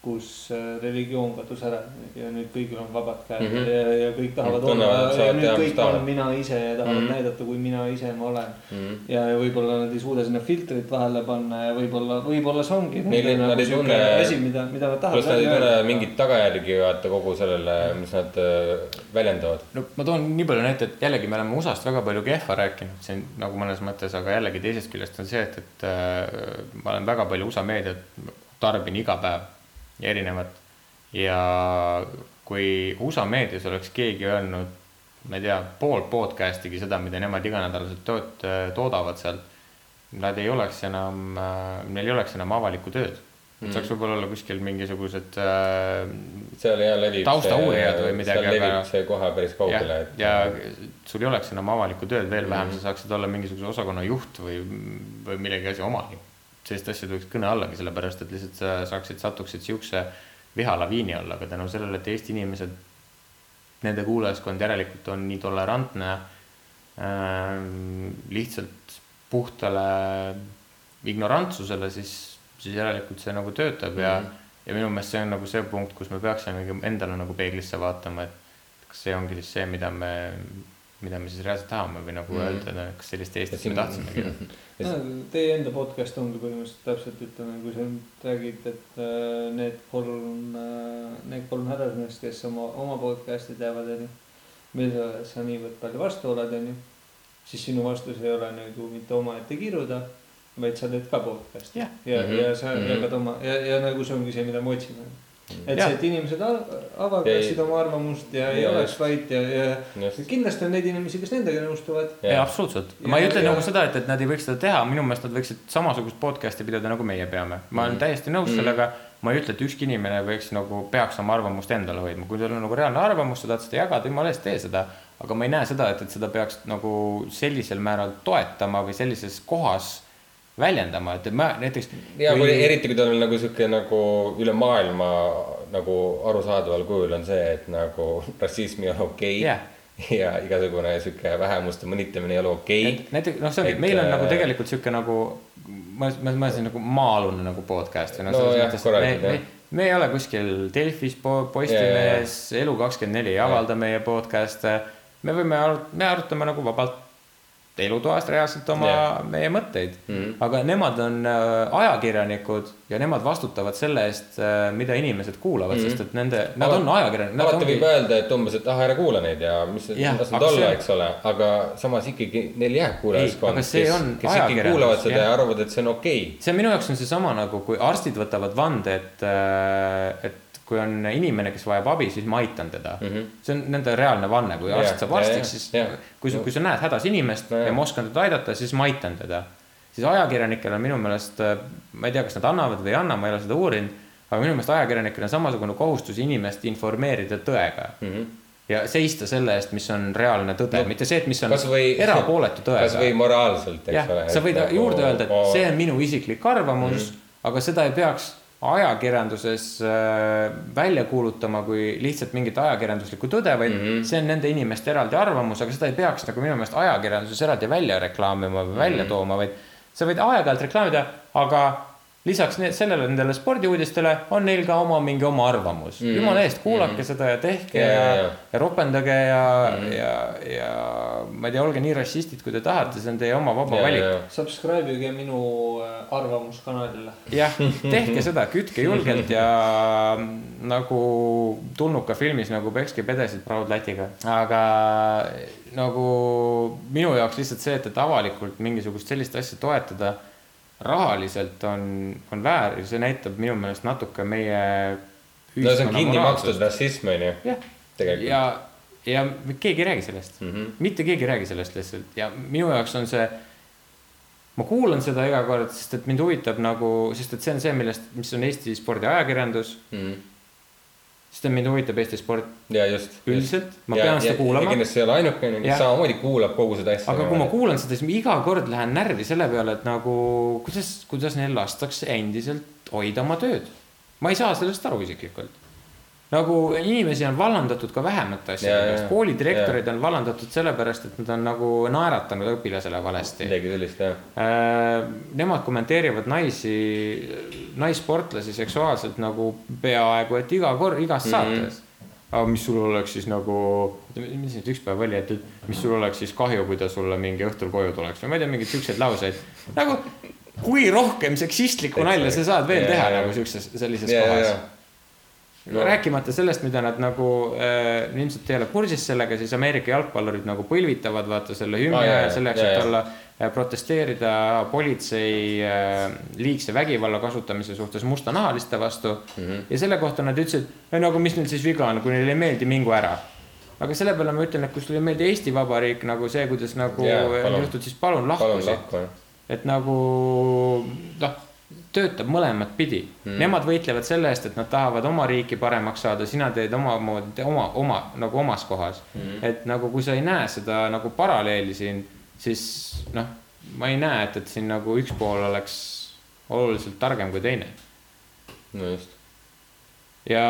kus äh, religioon kadus ära ja nüüd kõigil on vabad käed mm. -hmm. ja, ja kõik tahavad tunnevad, olla ja nüüd kõik tahavad. on mina ise ja tahavad mm. -hmm. näidata, kui mina ise ma olen. Mhm. ja, ja võib-olla nad ei suuda sinna filtrit vahele panna ja võib-olla, võib-olla see ongi nad nagu ei tunne- asi, mida, mida nad tahavad pluss nad ei tunne mingit tagajärgi vaata kogu sellele, mis nad äh, väljendavad. no ma toon nii palju näite, et jällegi me oleme USA-st väga palju kehva rääkinud siin nagu mõnes mõttes, aga jällegi teisest küljest on see, et, et äh, ma olen väga palju USA meediat, tarbin iga päev ja erinevat. ja kui USA meedias oleks keegi öelnud, ma ei tea, pool podcast'igi seda, mida nemad iganädalaselt toot-, toodavad sealt, nad ei oleks enam, neil ei oleks enam avalikku tööd mm.. saaks võib-olla olla kuskil mingisugused äh, seal ja levib taustauurijad või midagi, seal levib aga see kohe päris kaugele, ja, et. ja sul ei oleks enam avalikku tööd veel vähem mm, -hmm. sa saaksid olla mingisuguse osakonna juht või, või millegi asja omanik. Sellist asja tuleks kõne allagi, sellepärast et lihtsalt sa saaksid, satuksid siukse vihalaviini alla, aga tänu sellele, et Eesti inimesed, nende kuulajaskond järelikult on nii tolerantne äh, lihtsalt puhtale ignorantsusele, siis, siis järelikult see nagu töötab ja Mhm. ja minu meelest see on nagu see punkt, kus me peaksimegi endale nagu peeglisse vaatama, et kas see ongi siis see, mida me, mida me siis reaalselt tahame või nagu Mhm. mm. öelda, et kas sellist Eestit me tahtsimegi. no,. Teie enda podcast ongi põhimõtteliselt täpselt ütleme, kui sa nüüd räägid, et äh, need kolm, need kolm härrasmeest, kes oma, oma podcast'i teevad, onju. millele sa niivõrd palju vastu oled, onju. siis sinu vastus ei ole nagu mitte omaette kiruda, vaid sa teed ka podcast'i. Jah. ja, Mhm. ja sa Mhm. jagad oma ja, ja nagu see ongi see, mida me otsime. Et see, et inimesed avaldaksid Ei- oma arvamust ja ei Ja- oleks vait ja, ja just, kindlasti on neid inimesi, kes nendega nõustuvad. ei, absoluutselt, ma ei ütle ja- nagu seda, et, et nad ei võiks seda teha, minu meelest nad võiksid samasugust podcast'i pidada, nagu meie peame. ma olen Mhm. täiesti nõus Mhm. sellega, ma ei ütle, et ükski inimene võiks nagu, peaks oma arvamust endale hoidma, kui sul on nagu reaalne arvamus, sa tahad seda jagada, jumala eest tee seda. aga ma ei näe seda, et, et seda peaks nagu sellisel määral toetama või sellises kohas väljendama, et ma näiteks. ja kui eriti, kui tal on nagu sihuke nagu üle maailma nagu arusaadaval kujul on see, et nagu rassism ei ole okei Jah. ja igasugune sihuke vähemuste mõnitamine ei ole okei. näiteks noh, see ongi, meil on äh, nagu tegelikult sihuke nagu, ma, ma, ma siin nagu maa-alune nagu podcast või noh, No selles jah, mõttes, et korralikult, me, jah. me, ei ole kuskil Delfis, Postimehes, Elu24 ei avalda meie podcast'e. me võime, me arutame nagu vabalt elutoast reaalselt oma Jah. meie mõtteid mm. Mhm. -hmm. aga nemad on äh, ajakirjanikud ja nemad vastutavad selle eest, mida inimesed kuulavad mm, Mhm. -hmm. sest et nende, nad on ajakirjanikud. alati võib öelda, et umbes, et ah, ära kuula neid ja mis Jah, las nad olla eks ole, aga samas ikkagi neil jääb kuulajaskond, kes on, kes ikkagi kuulavad seda jah. ja arvavad, et see on okei okay.. see minu jaoks on seesama nagu, kui arstid võtavad vande, et, et kui on inimene, kes vajab abi, siis ma aitan teda mm. -hmm. see on nende reaalne vanne, kui arst saab arstiks, siis jah. kui sa, kui sa näed hädas inimest No ja ma oskan teda aidata, siis ma aitan teda. siis ajakirjanikel on minu meelest, ma ei tea, kas nad annavad või ei anna, ma ei ole seda uurinud, aga minu meelest ajakirjanikel on samasugune kohustus inimest informeerida tõega mm. -hmm. ja seista selle eest, mis on reaalne tõde no,, mitte see, et mis on kasvõi erapooletu tõega. kasvõi moraalselt, eks jah ole,. sa võid nagu, juurde öelda, et see on minu isiklik arvamus mm, -hmm. aga seda ei peaks ajakirjanduses äh, välja kuulutama kui lihtsalt mingit ajakirjanduslikku tõde, vaid mm. -hmm. see on nende inimeste eraldi arvamus, aga seda ei peaks nagu minu meelest ajakirjanduses eraldi välja reklaamima või välja Mhm. tooma, vaid sa võid aeg-ajalt reklaamida, aga lisaks need, sellele nendele spordiuudistele on neil ka oma mingi oma arvamus mm. -hmm. jumala eest, kuulake mm -hmm. seda ja tehke Ja, ja, ja, ja, ja. ropendage ja mm, -hmm. ja, ja ma ei tea, olge nii rassistid, kui te tahate, see on teie oma vaba ja, valik. Subscribe ige minu äh, arvamuskanalile. jah, tehke seda, kütke julgelt ja nagu tulnuka filmis nagu pekske pedesid Proud Lätiga, aga nagu minu jaoks lihtsalt see, et, et avalikult mingisugust sellist asja toetada rahaliselt on, on väär ja see näitab minu meelest natuke meie. no see on kinni makstud rassism on ju, tegelikult. ja, ja keegi ei räägi sellest mm. -hmm. mitte keegi ei räägi sellest lihtsalt ja minu jaoks on see. ma kuulan seda iga kord, sest et mind huvitab nagu, sest et see on see, millest, mis on Eesti spordiajakirjandus. Sest mind huvitab Eesti sport ja just. üldiselt, ma pean seda kuulama. kindlasti ei ole ainukene, kes samamoodi kuulab kogu seda asja. aga kui ma kuulan seda, siis ma iga kord lähen närvi selle peale, et nagu kuidas, kuidas neil lastakse endiselt hoida oma tööd. ma ei saa sellest aru isiklikult. Nagu inimesi on vallandatud ka vähemate asjade pärast jaa., koolidirektorid on vallandatud sellepärast, et nad on nagu naeratanud õpilasele valesti. midagi sellist jah. Nemad kommenteerivad naisi, naissportlasi seksuaalselt nagu peaaegu et iga kord, igas Mhm. saates. aga mis sul oleks siis nagu, mis nüüd üks päev oli, et et mis sul oleks siis kahju, kui ta sulle mingi õhtul koju tuleks või ma ei tea, mingeid siukseid lauseid. nagu kui rohkem seksistlikku nalja sa saad veel teha jaa. nagu siukses, sellises ja, ja, kohas ja. no.. rääkimata sellest, mida nad nagu äh, ilmselt ei ole kursis sellega, siis Ameerika jalgpallurid nagu põlvitavad vaata selle hümni jaa, ajal jaa, selleks, et olla äh, protesteerida politsei äh, liigse vägivalla kasutamise suhtes mustanahaliste vastu mm. -hmm. ja selle kohta nad ütlesid, no aga mis neil siis viga on, kui neile ei meeldi, mingu ära. aga selle peale ma ütlen, et kui sulle ei meeldi Eesti Vabariik nagu see, kuidas nagu Jaa, on juhtud, siis palun lahku siit. et nagu noh, töötab mõlemat pidi mm.. Nemad võitlevad selle eest, et nad tahavad oma riiki paremaks saada, sina teed omamoodi, oma, oma nagu omas kohas mm.. et nagu, kui sa ei näe seda nagu paralleeli siin, siis noh, ma ei näe, et, et siin nagu üks pool oleks oluliselt targem kui teine. no just. ja,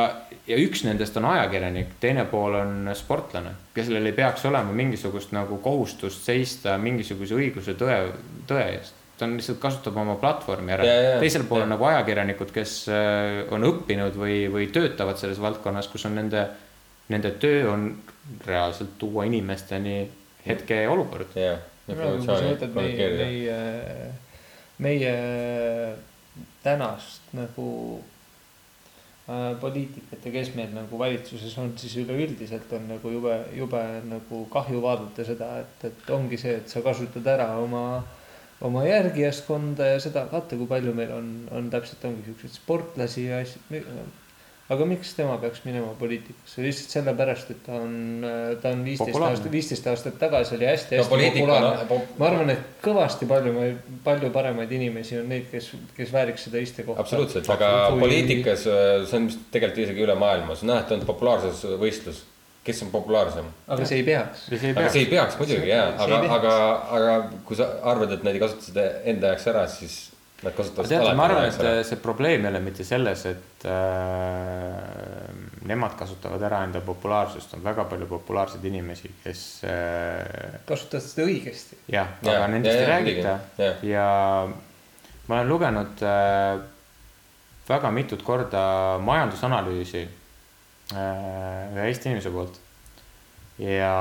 ja üks nendest on ajakirjanik, teine pool on sportlane, kellel ei peaks olema mingisugust nagu kohustust seista mingisuguse õiguse tõe, tõe eest. Ta on lihtsalt kasutab oma platvormi ära teisel pool ja. on nagu ajakirjanikud, kes äh, on õppinud või, või töötavad selles valdkonnas, kus on nende, nende töö on reaalselt tuua inimesteni hetkeolukord. jah, informatsiooni meie, kommunikeerida. meie, meie tänast nagu äh, poliitikat ja kes meil nagu valitsuses on, siis üleüldiselt on nagu jube, jube nagu kahju vaadata seda, et, et ongi see, et sa kasutad ära oma, oma järgijaskonda ja seda, vaata, kui palju meil on, on täpselt ongi siukseid sportlasi ja asju. aga miks tema peaks minema poliitikasse, lihtsalt sellepärast, et ta on, ta on viisteist aastat, viisteist aastat tagasi oli hästi-hästi no populaarne. on, ma arvan, et kõvasti palju, palju paremaid inimesi on neid, kes, kes vääriks seda istekohta. absoluutselt, aga Kui- poliitikas see on vist tegelikult isegi üle maailma, see on näha, et on populaarsusvõistlus, kes on populaarsem. aga see ei peaks. ja see ei aga peaks see ei peaks. muidugi jaa, aga, aga, aga kui sa arvad, et nad ei kasuta seda enda jaoks ära, siis nad kasutavad seda ma arvan, alati et see probleem ei ole mitte selles, et äh, nemad kasutavad ära enda populaarsust, on väga palju populaarseid inimesi, kes äh, kasutad seda õigesti. jah, aga nendest jaa, ei räägita. jah. ja ma olen lugenud äh, väga mitut korda majandusanalüüsi ühe Eesti inimese poolt. ja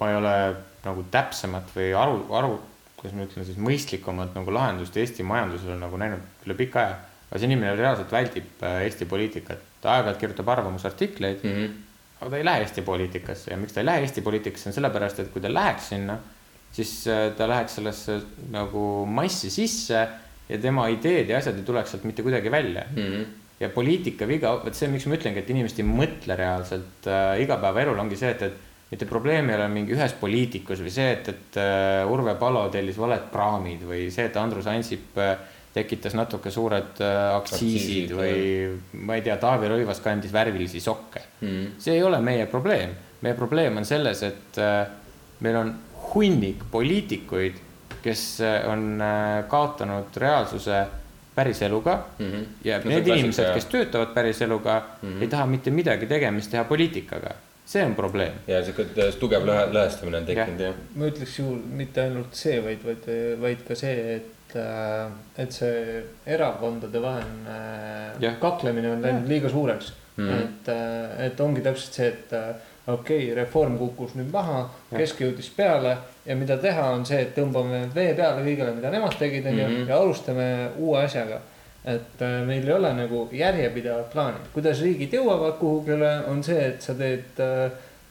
ma ei ole nagu täpsemat või aru, aru, kuidas ma ütlen siis mõistlikumat nagu lahendust Eesti majandusele nagu näinud üle pika aja. aga see inimene reaalselt väldib äh, Eesti poliitikat, ta aeg-ajalt kirjutab arvamusartikleid mm. -hmm. aga ta ei lähe Eesti poliitikasse ja miks ta ei lähe Eesti poliitikasse, on sellepärast, et kui ta läheks sinna, siis äh, ta läheks sellesse nagu massi sisse ja tema ideed ja asjad ei tuleks sealt mitte kuidagi välja. Mm -hmm. Ja poliitika viga, vot see, miks ma ütlengi, et inimesed ei mõtle reaalselt äh, igapäevaelul ongi see, et, et mitte probleem ei ole mingi ühes poliitikus või see, et, et äh, Urve Palo tellis valed praamid või see, et Andrus Ansip äh, tekitas natuke suured äh, aktsiisid Aktsiisid, või ma ei tea, Taavi Rõivas kandis värvilisi sokke. Mm. See ei ole meie probleem, meie probleem on selles, et äh, meil on hunnik poliitikuid, kes äh, on äh, kaotanud reaalsuse päriseluga Mm -hmm. ja No need inimesed, kes töötavad päriseluga mm. -hmm. ei taha mitte midagi tegemist teha poliitikaga. see on probleem. ja sihuke tugev lõhe, lõhestumine on tekkinud jah. ma ütleks ju mitte ainult see, vaid, vaid, vaid ka see, et, et see erakondade vaheline Jah. kaklemine on läinud liiga suureks mm.. Mhm. et, et ongi täpselt see, et äh, okei okay,, reform kukkus nüüd maha, kesk jõudis peale ja mida teha, on see, et tõmbame vee peale kõigele, mida nemad tegid, onju, Mhm. ja alustame uue asjaga et äh, meil ei ole nagu järjepidevat plaani, kuidas riigid jõuavad kuhugile, on see, et sa teed,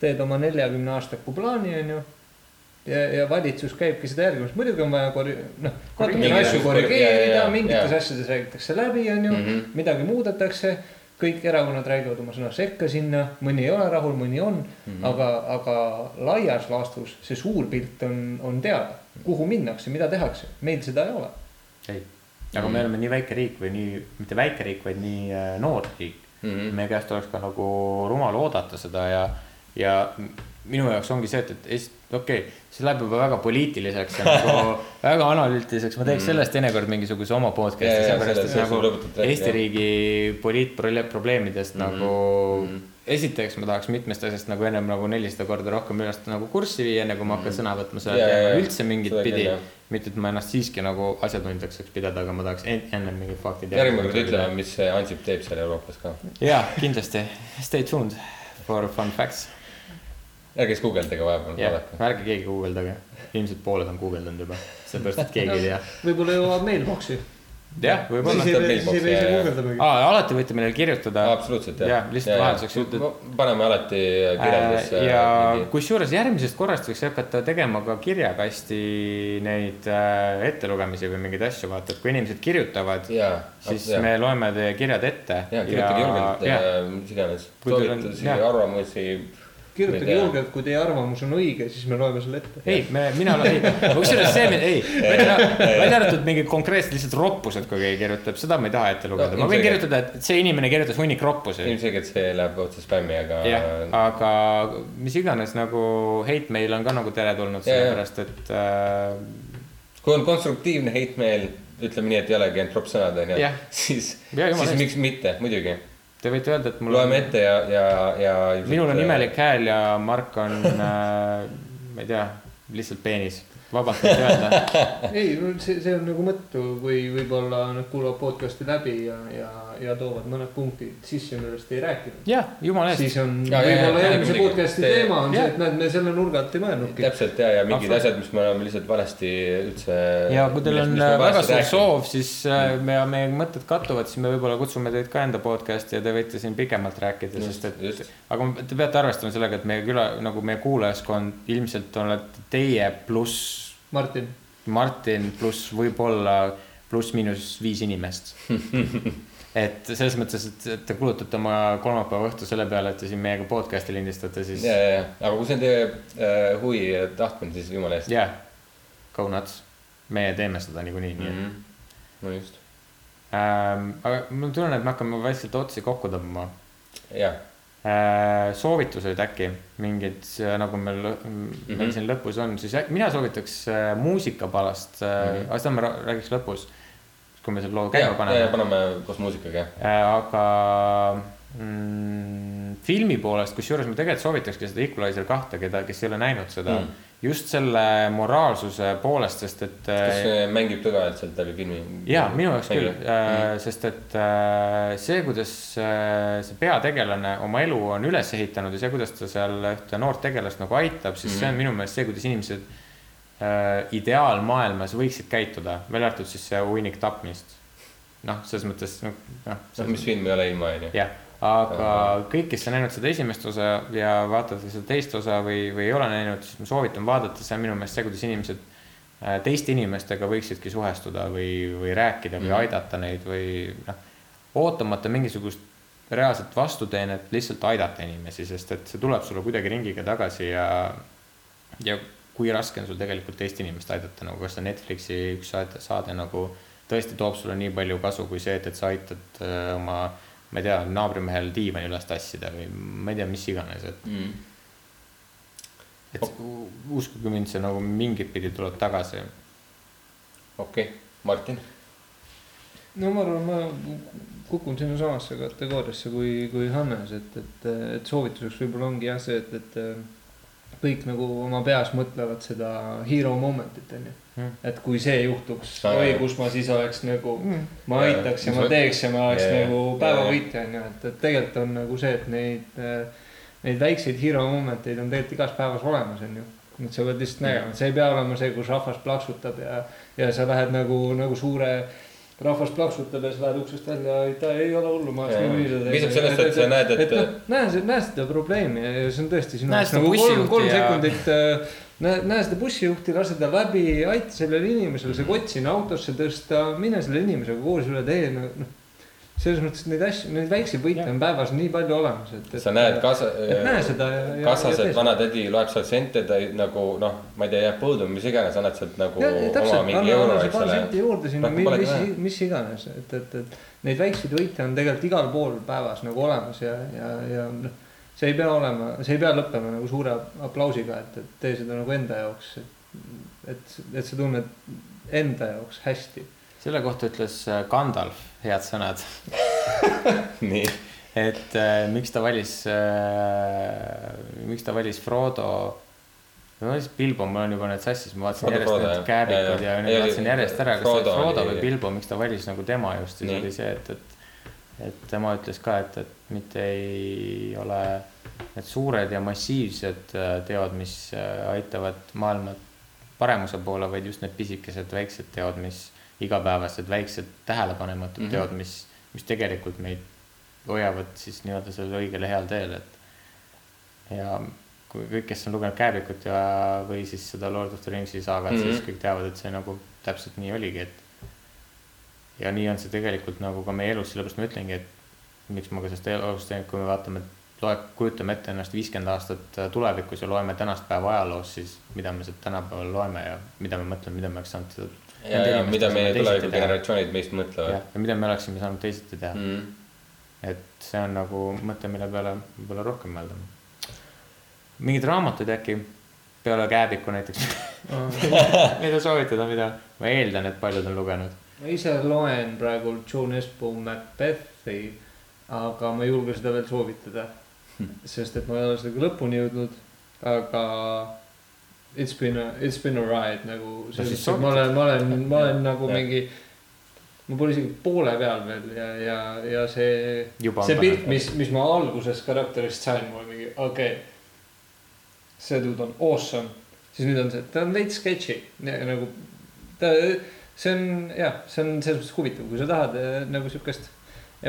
teed oma neljakümne aastaku plaani, onju. ja, ja valitsus käibki seda järgimas, muidugi on vaja korri-, noh, natukene asju korrigeerida mingites asjades räägitakse läbi, onju Mhm., midagi muudetakse. Kõik erakonnad räägivad oma sõna sekka sinna, mõni ei ole rahul, mõni on mm, Mhm. -hmm. aga, aga laias laastus see suur pilt on, on teada, kuhu minnakse, mida tehakse, meil seda ei ole. ei, aga me oleme nii väike riik või nii, mitte väike riik, vaid nii äh, noor riik mm. Mhm. -hmm. meie käest oleks ka nagu rumal oodata seda ja, ja minu jaoks ongi see, et, et esi- okei okay,, see läheb juba väga poliitiliseks ja nagu väga analüütiliseks, ma teeks sellest teinekord mingisuguse oma podcast'i, sellepärast et nagu Eesti riigi poliitprobleemidest mm -hmm. nagu Mhm. esiteks ma tahaks mitmest asjast nagu ennem nagu nelisada korda rohkem ennast nagu kurssi viia, enne kui ma hakkan sõna võtma selle ja. üldse mingit Seda pidi mitte, et ma ennast siiski nagu asjatundjaks saaks pidada, aga ma tahaks en- ennem mingid faktid. järgmine kord ütleme, mis see Ansip teeb seal Euroopas ka. jaa, kindlasti, stay tuned for fun facts. Ärge siis guugeldage vahepeal, jah, vaadake. ärge keegi guugeldage, ilmselt pooled on guugeldanud juba, sellepärast et keegi ei tea. võib-olla jõuab mailbox'i. jah, võib-olla aa, alati võite meile kirjutada. absoluutselt jah. jah, lihtsalt vahelduseks ütled. paneme alati kirjeldesse Äh, ja mingi- kusjuures järgmisest korrast võiks hakata tegema ka kirjakasti neid äh, ettelugemisi või mingeid asju, vaata, et kui inimesed kirjutavad, siis jah. me loeme teie kirjad ette. ja kirjutage julgelt äh, mis iganes, soovitusi, arvamusi. Kirjutage julgelt, kui teie arvamus on õige, siis me loeme selle ette. ei, me, mina olen, ei, kusjuures see, ei, välja arvatud mingid konkreetsed lihtsalt roppused, kui keegi kirjutab, seda ma ei taha ette lugeda. No, ma võin kirjutada, et see inimene kirjutas hunnik roppusi. ilmselgelt see läheb otse spämmi, aga jah, aga mis iganes nagu hate mail on ka nagu teretulnud, sellepärast et äh, kui on konstruktiivne heitmeel, ütleme nii, et ei olegi ainult propsõnad onju Jah., siis, siis miks mitte, muidugi. Te võite öelda, et mul loeme on, ette ja, ja, ja. minul on imelik hääl ja Mark on äh,, ma ei tea, lihtsalt peenis, vabalt võite öelda. ei, see, see on nagu mõttu, kui võib-olla nad kuulavad podcast'i läbi ja, ja, ja toovad mõned punktid sisse, millest ei rääkinud. jah, jumala eest. siis on Ja, ja, ja, võib-olla ja, järgmise podcast'i Te- teema on see, jah. et näed, me selle nurga alt ei mõelnudki. täpselt ja, ja mingid Absoluutselt. asjad, mis me oleme lihtsalt valesti üldse. ja kui teil on väga suur soov, siis äh, me, meie mõtted kattuvad, siis me võib-olla kutsume teid ka enda podcast'i ja te võite siin pikemalt rääkida, sest et aga te peate arvestama sellega, et meie küla, nagu meie kuulajaskond ilmselt olete teie pluss Martin, Martin pluss võib-olla pluss-miinus viis inimest. et selles mõttes, et et te kulutate oma kolmapäeva õhtu selle peale, et te siin meiega podcast'i lindistate, siis ja, ja, ja, aga kui see on teie äh, huvi ja tahtmine, siis jumala eest. jah, go nuts. meie teeme seda niikuinii, nii et Mhm. no just, ähm,. aga mul tunnen, et me hakkame vaikselt otsi kokku tõmbama jah, äh,. soovitused äkki mingid, nagu meil mm -hmm., Mhm. meil siin lõpus on, siis äkki mina soovitaks äh, muusikapalast äh, mm, Mhm. -hmm. aga seda ma räägiks lõpus. Kui me selle loo käima paneme. paneme koos muusikaga, jah. Äh, aga mm, filmi poolest, kusjuures ma tegelikult soovitakski seda Equalizer kahte, keda, kes ei ole näinud seda Mm. mm.. just selle moraalsuse poolest, sest et. kas see mängib tõeliselt läbi filmi? ja minu jaoks küll äh, sest et äh, see, kuidas äh, see peategelane oma elu on üles ehitanud ja see, kuidas ta seal ühte noort tegelast nagu aitab, siis mm see on minu meelest see, kuidas inimesed äh, ideaalmaailmas võiksid käituda, välja arvatud siis see hunnik tapmist. noh, selles mõttes noh, noh. noh, mis film ei ole ilma, onju. jah, aga kõik, kes on näinud seda esimest osa ja vaatavad seda teist osa või, või ei ole näinud, siis ma soovitan vaadata, see on minu meelest see, kuidas inimesed äh, teiste inimestega võiksidki suhestuda või, või rääkida või Mhm. aidata neid või noh, ootamata mingisugust reaalset vastuteenet, lihtsalt aidata inimesi, sest et see tuleb sulle kuidagi ringiga tagasi ja, ja kui raske on sul tegelikult teist inimest aidata, nagu kas see Netflixi üks saade, saade nagu tõesti toob sulle nii palju kasu kui see, et, et sa aitad öö, oma, ma ei tea, naabrimehel diivani üles tassida või ma ei tea, mis iganes, et, Mm. et uskuge mind, see nagu mingit pidi tuleb tagasi. okei okay., Martin. no ma arvan, ma kukun sinusamasse kategooriasse kui, kui Hannes, et, et, et soovituseks võib-olla ongi jah see, et, et kõik nagu oma peas mõtlevad seda hero moment'it onju Mm. et kui see juhtuks oi kus ma siis oleks nagu Mm. ma aitaks ja mis ma teeks ja ma oleks Jaa, nagu päevavõitja onju, et, et tegelikult on nagu see, et neid, neid väikseid hero moment eid on tegelikult igas päevas olemas onju. et sa pead lihtsalt nägema, see ei pea olema see, kus rahvas plaksutab ja, ja sa lähed nagu, nagu suure rahvas sa lähed uksest välja, aitäh, ei ole hullu, ma oleks niikuinii seda Piisab sellest, et sa näed, et- noh, näe, näe seda probleemi ja see on tõesti sinu jaoks nagu kolm, kolm ja- sekundit äh, näe, näe seda bussijuhti, lase ta läbi, aita sellele inimesele see kott sinna autosse tõsta, mine selle inimesega koos üle tee, noh. Selles mõttes et neid asju, neid väikseid võite on päevas nii palju olemas, et, et. sa näed kasa- et näe seda kassas, et vana tädi loeb sealt sente, ta ei- nagu noh, ma ei tea, jääb põõdu või mis iganes, annad sealt nagu ja, ja oma täpselt, mingi euro, eks ole juurde sinna, polegi mis mis iganes, et, et, et neid väikseid võite on tegelikult igal pool päevas nagu olemas ja, ja, ja noh. see ei pea olema, see ei pea lõppema nagu suure aplausiga, et, et tee seda nagu enda jaoks, et, et, et sa tunned enda jaoks hästi. selle kohta ütles äh, Gandalf head sõnad, nii, et äh, miks ta valis äh,, miks ta valis Frodo. või valis Bilbo, mul on juba need sassis, ma vaatasin Frodo, järjest Frodo, need jah. kääbikud Ja, ja ja. Ei, vaatasin järjest ära, kas see oli Frodo oli- või Bilbo, miks ta valis nagu tema just, siis Nii. oli see, et, et et tema ütles ka, et, et mitte ei ole need suured ja massiivsed äh, teod, mis äh, aitavad maailma paremuse poole, vaid just need pisikesed väiksed teod, mis igapäevased väiksed tähelepanematud mm Mhm. -hmm. teod, mis, mis tegelikult meid hoiavad siis nii-öelda sellel õigel heal teel, et ja kui kõik, kes on lugenud Kääbikut ja, või siis seda Lord of the Ringsi saagat mm, Mhm. -hmm. siis kõik teavad, et see nagu täpselt nii oligi, et ja nii on see tegelikult nagu ka meie elus, sellepärast ma ütlengi, et miks ma ka sellest elust teen, kui me vaatame, loe, kujutame ette ennast viiskümmend aastat äh, tulevikus ja loeme tänast päeva ajaloos, siis mida me sealt tänapäeval loeme ja mida me mõtleme, mida me oleks saanud ja, ja mida meie asemel teisiti tuleviku teha. generatsioonid meist mõtlevad ja mida me oleksime saanud teisiti teha mm.. mm.. et see on nagu mõte, mille peale võib-olla rohkem mõelda. mingeid raamatuid äkki peale Kääbiku näiteks mida soovitada, mida ma eeldan, et paljud on lugenud. ma ise loen praegu John Espo Macbethi, aga ma ei julge seda veel soovitada. sest et ma ei ole sellega lõpuni jõudnud, aga it's been a, it's been a ride nagu. ma olen, ma olen, ma olen nagu Jah. mingi, ma pole isegi poole peal veel ja, ja, ja see, see pilt, mis, mis ma alguses karakterist sain, mul mingi okei okay,. see dude on awesome, siis nüüd on see, ta on veits sketši nagu ta, see on jah, see on selles mõttes huvitav, kui sa tahad eh, nagu siukest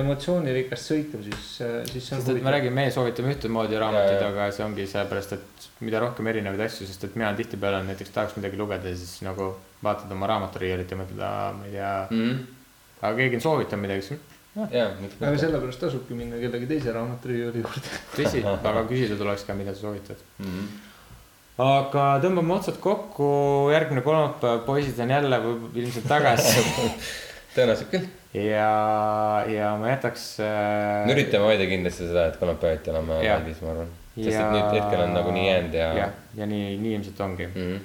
emotsioonirikast sõitu, siis, siis see on sest et me huvitav. räägime, meie soovitame ühtemoodi raamatuid, aga see ongi sellepärast, et mida rohkem erinevaid asju, sest et mina tihtipeale näiteks tahaks midagi lugeda ja siis nagu vaatad oma raamaturiielit ja mõtled, aa, ma ei tea. Mm. aga keegi on soovitanud midagi, siis miks aga mitte. sellepärast tasubki minna kellegi teise raamaturüüri juurde. tõsi, aga küsida tuleks ka, mida sa soovitad. Mhm. aga tõmbame otsad kokku, järgmine kolmapäev poisid on jälle ilmselt tagasi tõenäoliselt küll. ja, ja ma jätaks äh,. me üritame hoida kindlasti seda, et kolmapäeviti oleme valmis, ma arvan. sest et nüüd hetkel on nagu nii jäänud ja, jah, ja nii, nii ilmselt ongi Mm -hmm.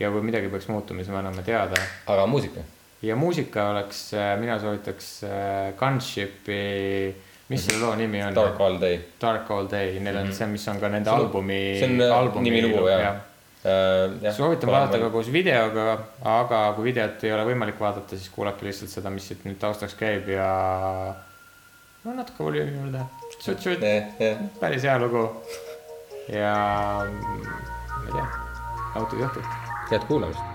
ja kui midagi peaks muutuma, siis me anname teada. aga muusika, ja muusika oleks, mina soovitaks äh, Gunshipi, mis selle loo nimi on? Dark All Day Dark All Day, neil on Mhm. see, mis on ka nende albumi. see on, äh, nimi lugu, jah. uh,. soovitan vaadata ka koos videoga, aga kui videot ei ole võimalik vaadata, siis kuulake lihtsalt seda, mis siit nüüd taustaks käib ja no natuke volüümi juurde. päris hea lugu. ja ma ei tea, nautige õhtut. head kuulamist.